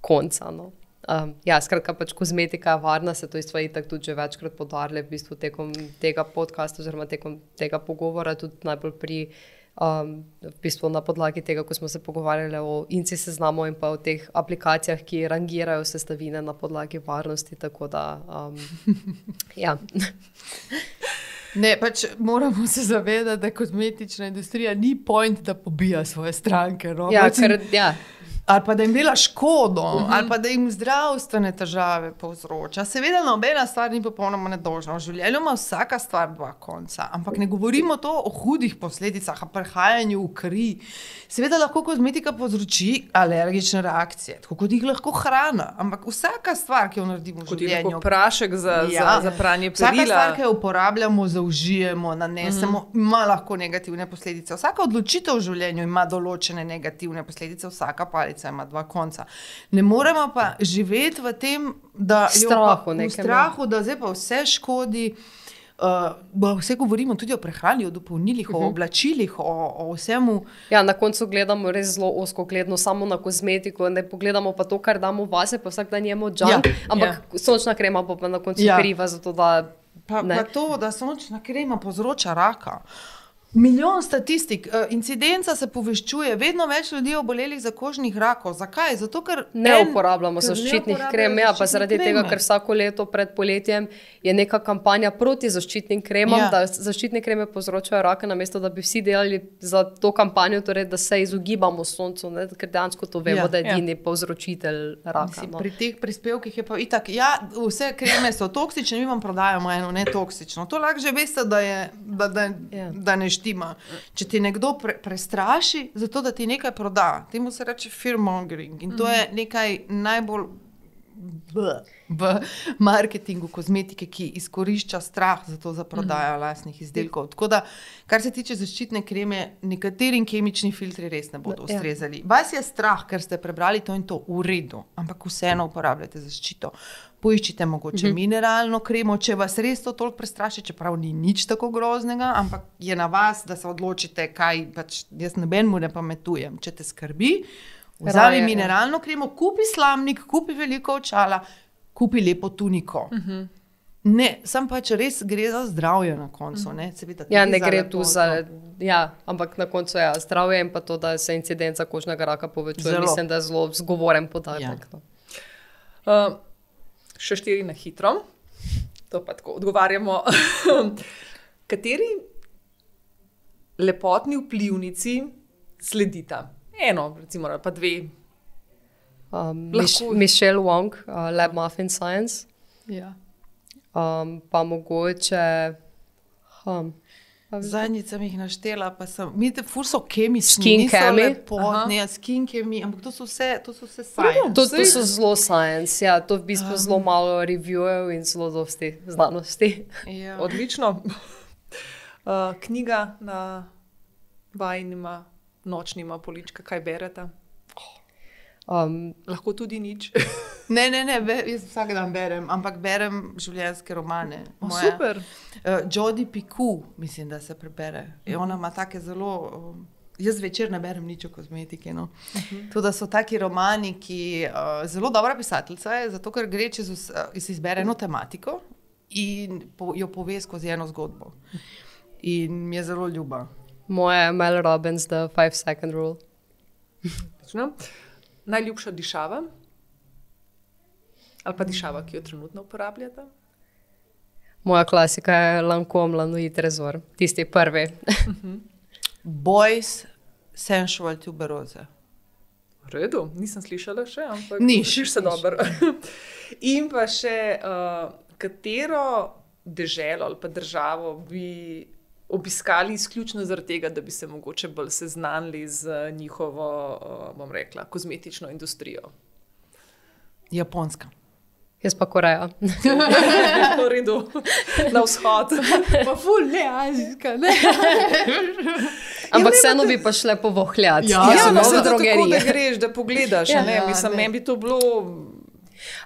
konca. No. Um, ja, skratka, pač kozmetika je varna, se to isto itak tudi že večkrat podarili v bistvu tekom tega podcasta oziroma tekom tega pogovora, tudi najbolj pri um, v bistvu na podlagi tega, ko smo se pogovarjali o inci seznamu in pa o teh aplikacijah, ki rangirajo sestavine na podlagi varnosti. Tako da, um, ja. Ne, pač moramo se zavedati, da kozmetična industrija ni point, da pobija svoje stranke. No? Ja, Pač ker, ja, ali pa da jim dela škodo, uh -huh. ali pa da jim zdravstvene težave povzroča. Seveda, nobena stvar ni popolnoma nedožna. V življenju ima vsaka stvar dva konca, ampak ne govorimo to o hudih posledicah, o prehajanju v kri. Seveda lahko kozmetika povzroči alergične reakcije, tako kot jih lahko hrana, ampak vsaka stvar, ki jo naredimo v Kot je življenju, lahko prašek za, ja. za, za pranje Vsaka stvar, ki jo uporabljamo, zaužijemo, nanesemo, mm -hmm. ima lahko negativne posledice. Vsaka odločitev v življenju ima določene negativne posledice, vsaka palica ima dva konca. Ne moremo pa živeti v tem, da jo Strahu pa, v strahu, da zdaj pa vse škodi. Uh, vse govorimo tudi o prehrani, o dopolnilih, uh -huh. o oblačilih, o, o vsemu. ja, na koncu gledamo res zelo osko gledno, samo na kozmetiko, ne pogledamo pa to, kar damo vase, pa vsak dan jemo džunk. Ja. Ja. Ampak Ja. sončna krema bo pa na koncu Ja. kriva za to, da Pa, Ne. pa to, da sončna krema povzroča raka. Milijon statistik, uh, incidenca se povečuje, vedno več ljudi je obolelih za kožnih rakov. Zakaj? Zato, ker ne en- uporabljamo ker zaščitnih krem. Ja, pa zaradi kreme. tega, ker vsako leto pred poletjem je neka kampanja proti zaščitnim kremam, Ja. ja. da zaščitne kreme povzročajo rake, namesto da bi vsi delali za to kampanjo, torej, da se izogibamo soncu, ne? ker dejansko to vemo, Ja. ja. da je edini ja. povzročitelj raka. Mislim, No. pri teh prispevkih je pa itak, ja, vse kreme so toksične, mi vam prodajamo eno netoksično. To lahko že veste, da, je, da, da, Ja. da ne štima. Če ti nekdo pre, prestraši, zato da ti nekaj proda, temu se reče fearmongering. In to je nekaj najbolj v, v marketingu kozmetike, ki izkorišča strah za to, za prodajo lastnih izdelkov. Tako da, kar se tiče zaščitne kreme, nekaterim kemični filtri res ne bodo Ja. ustrezali. Vas je strah, ker ste prebrali to in to v redu, ampak vseeno uporabljate zaščito. Poiščite mogoče uh -huh. mineralno kremo, če vas res to toliko prestraši, čeprav ni nič tako groznega, ampak je na vas, da se odločite, kaj pač jaz nobenemu ne pametujem. Če te skrbi, vzami Raje, ja. mineralno kremo, kupi slamnik, kupi veliko očala, kupi lepo tuniko. Uh -huh. Ne, sem pač res gre za zdravje na koncu. Ne, Seveda, Ja, ne gre lepoto. tu za. Ja, ampak na koncu je ja, zdravje in pa to, da se incidenca kožnega raka povečuje. Zelo. Mislim, da je zelo zgovoren podatek. Ja. No. Uh, še štiri na hitro, to pa tako odgovarjamo. Kateri lepotni vplivnici sledita? Eno, recimo, ali pa dve. Um, Mich Michelle Wong, uh, Lab Muffin Science, Ja. um, pa mogoče. Um, Zadnjič sem jih naštela, pa sem, vidite, fur so kemični, Skin niso chemi? lepotni, ja, skin kemi, ampak to so vse, to so vse science. to, to so zelo science, ja, to v bistvu um. zelo malo reviewov in zelo dosti znanosti. Ja. Odlično. Uh, knjiga na vajnima nočnima polička, kaj berete? Um, Lahko tudi nič. Ne, ne, ne, be, jaz vsak dan berem, ampak berem življenjske romane. O, Moja- super. Uh, Jodi Piku, mislim, da se prebere. In ona ima take zelo. Um, jaz večer ne berem nič o kozmetiki. No. Uh -huh. To, so taki romani, ki uh, zelo dobra pisateljica je, zato ker gre čez vse, uh, si izbere eno tematiko in po, jo pove skozi eno zgodbo. In mi je zelo ljuba. moja je Mel Robbins, The Five Second Rule. Točno. Najljubša dišava ali pa dišava, ki jo trenutno uporabljate? Moja klasika je Lancome, Lanois Trezor, tisti prvi. Boys, sensual tuberoze. V redu, nisem slišala še, ampak Niš, slišiš se dobro. In pa še, uh, katero deželo ali pa državo bi obiskali izključno zaradi tega, da bi se mogoče bolj seznanili z njihovo, uh, bom rekla, kozmetično industrijo. Japonska. Jaz pa Koreja. V redu, na vzhod. Pa ful, ne azijska, ne. Ampak vseeno bi pa šle povohljati. Ja, Ja, ja, ja, no, v seveda tako, drogeriji. da greš, da pogledaš. Ja. Ja, ne, Ja, mislim, ne. meni bi to bilo.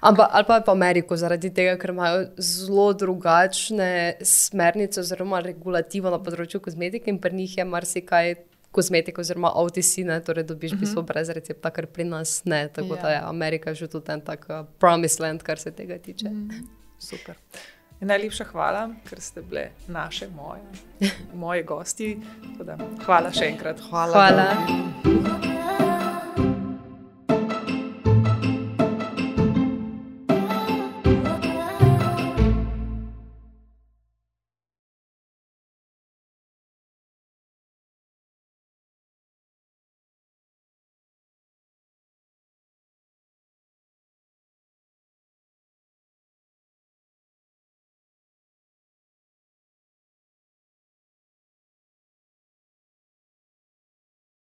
Ampak, ali pa v Ameriko, zaradi tega, ker imajo zelo drugačne smernice oziroma regulativo na področju kozmetike in pri njih je marsikaj kozmetiko oziroma OTC, torej dobiš uh -huh. brez recepta, kar pri nas ne. Tako ja. da je Amerika že tudi en tak uh, promised land, kar se tega tiče. -huh. Super. In najlepša hvala, ker ste bile naše, moje, moje gosti. Hvala še enkrat. Hvala. hvala.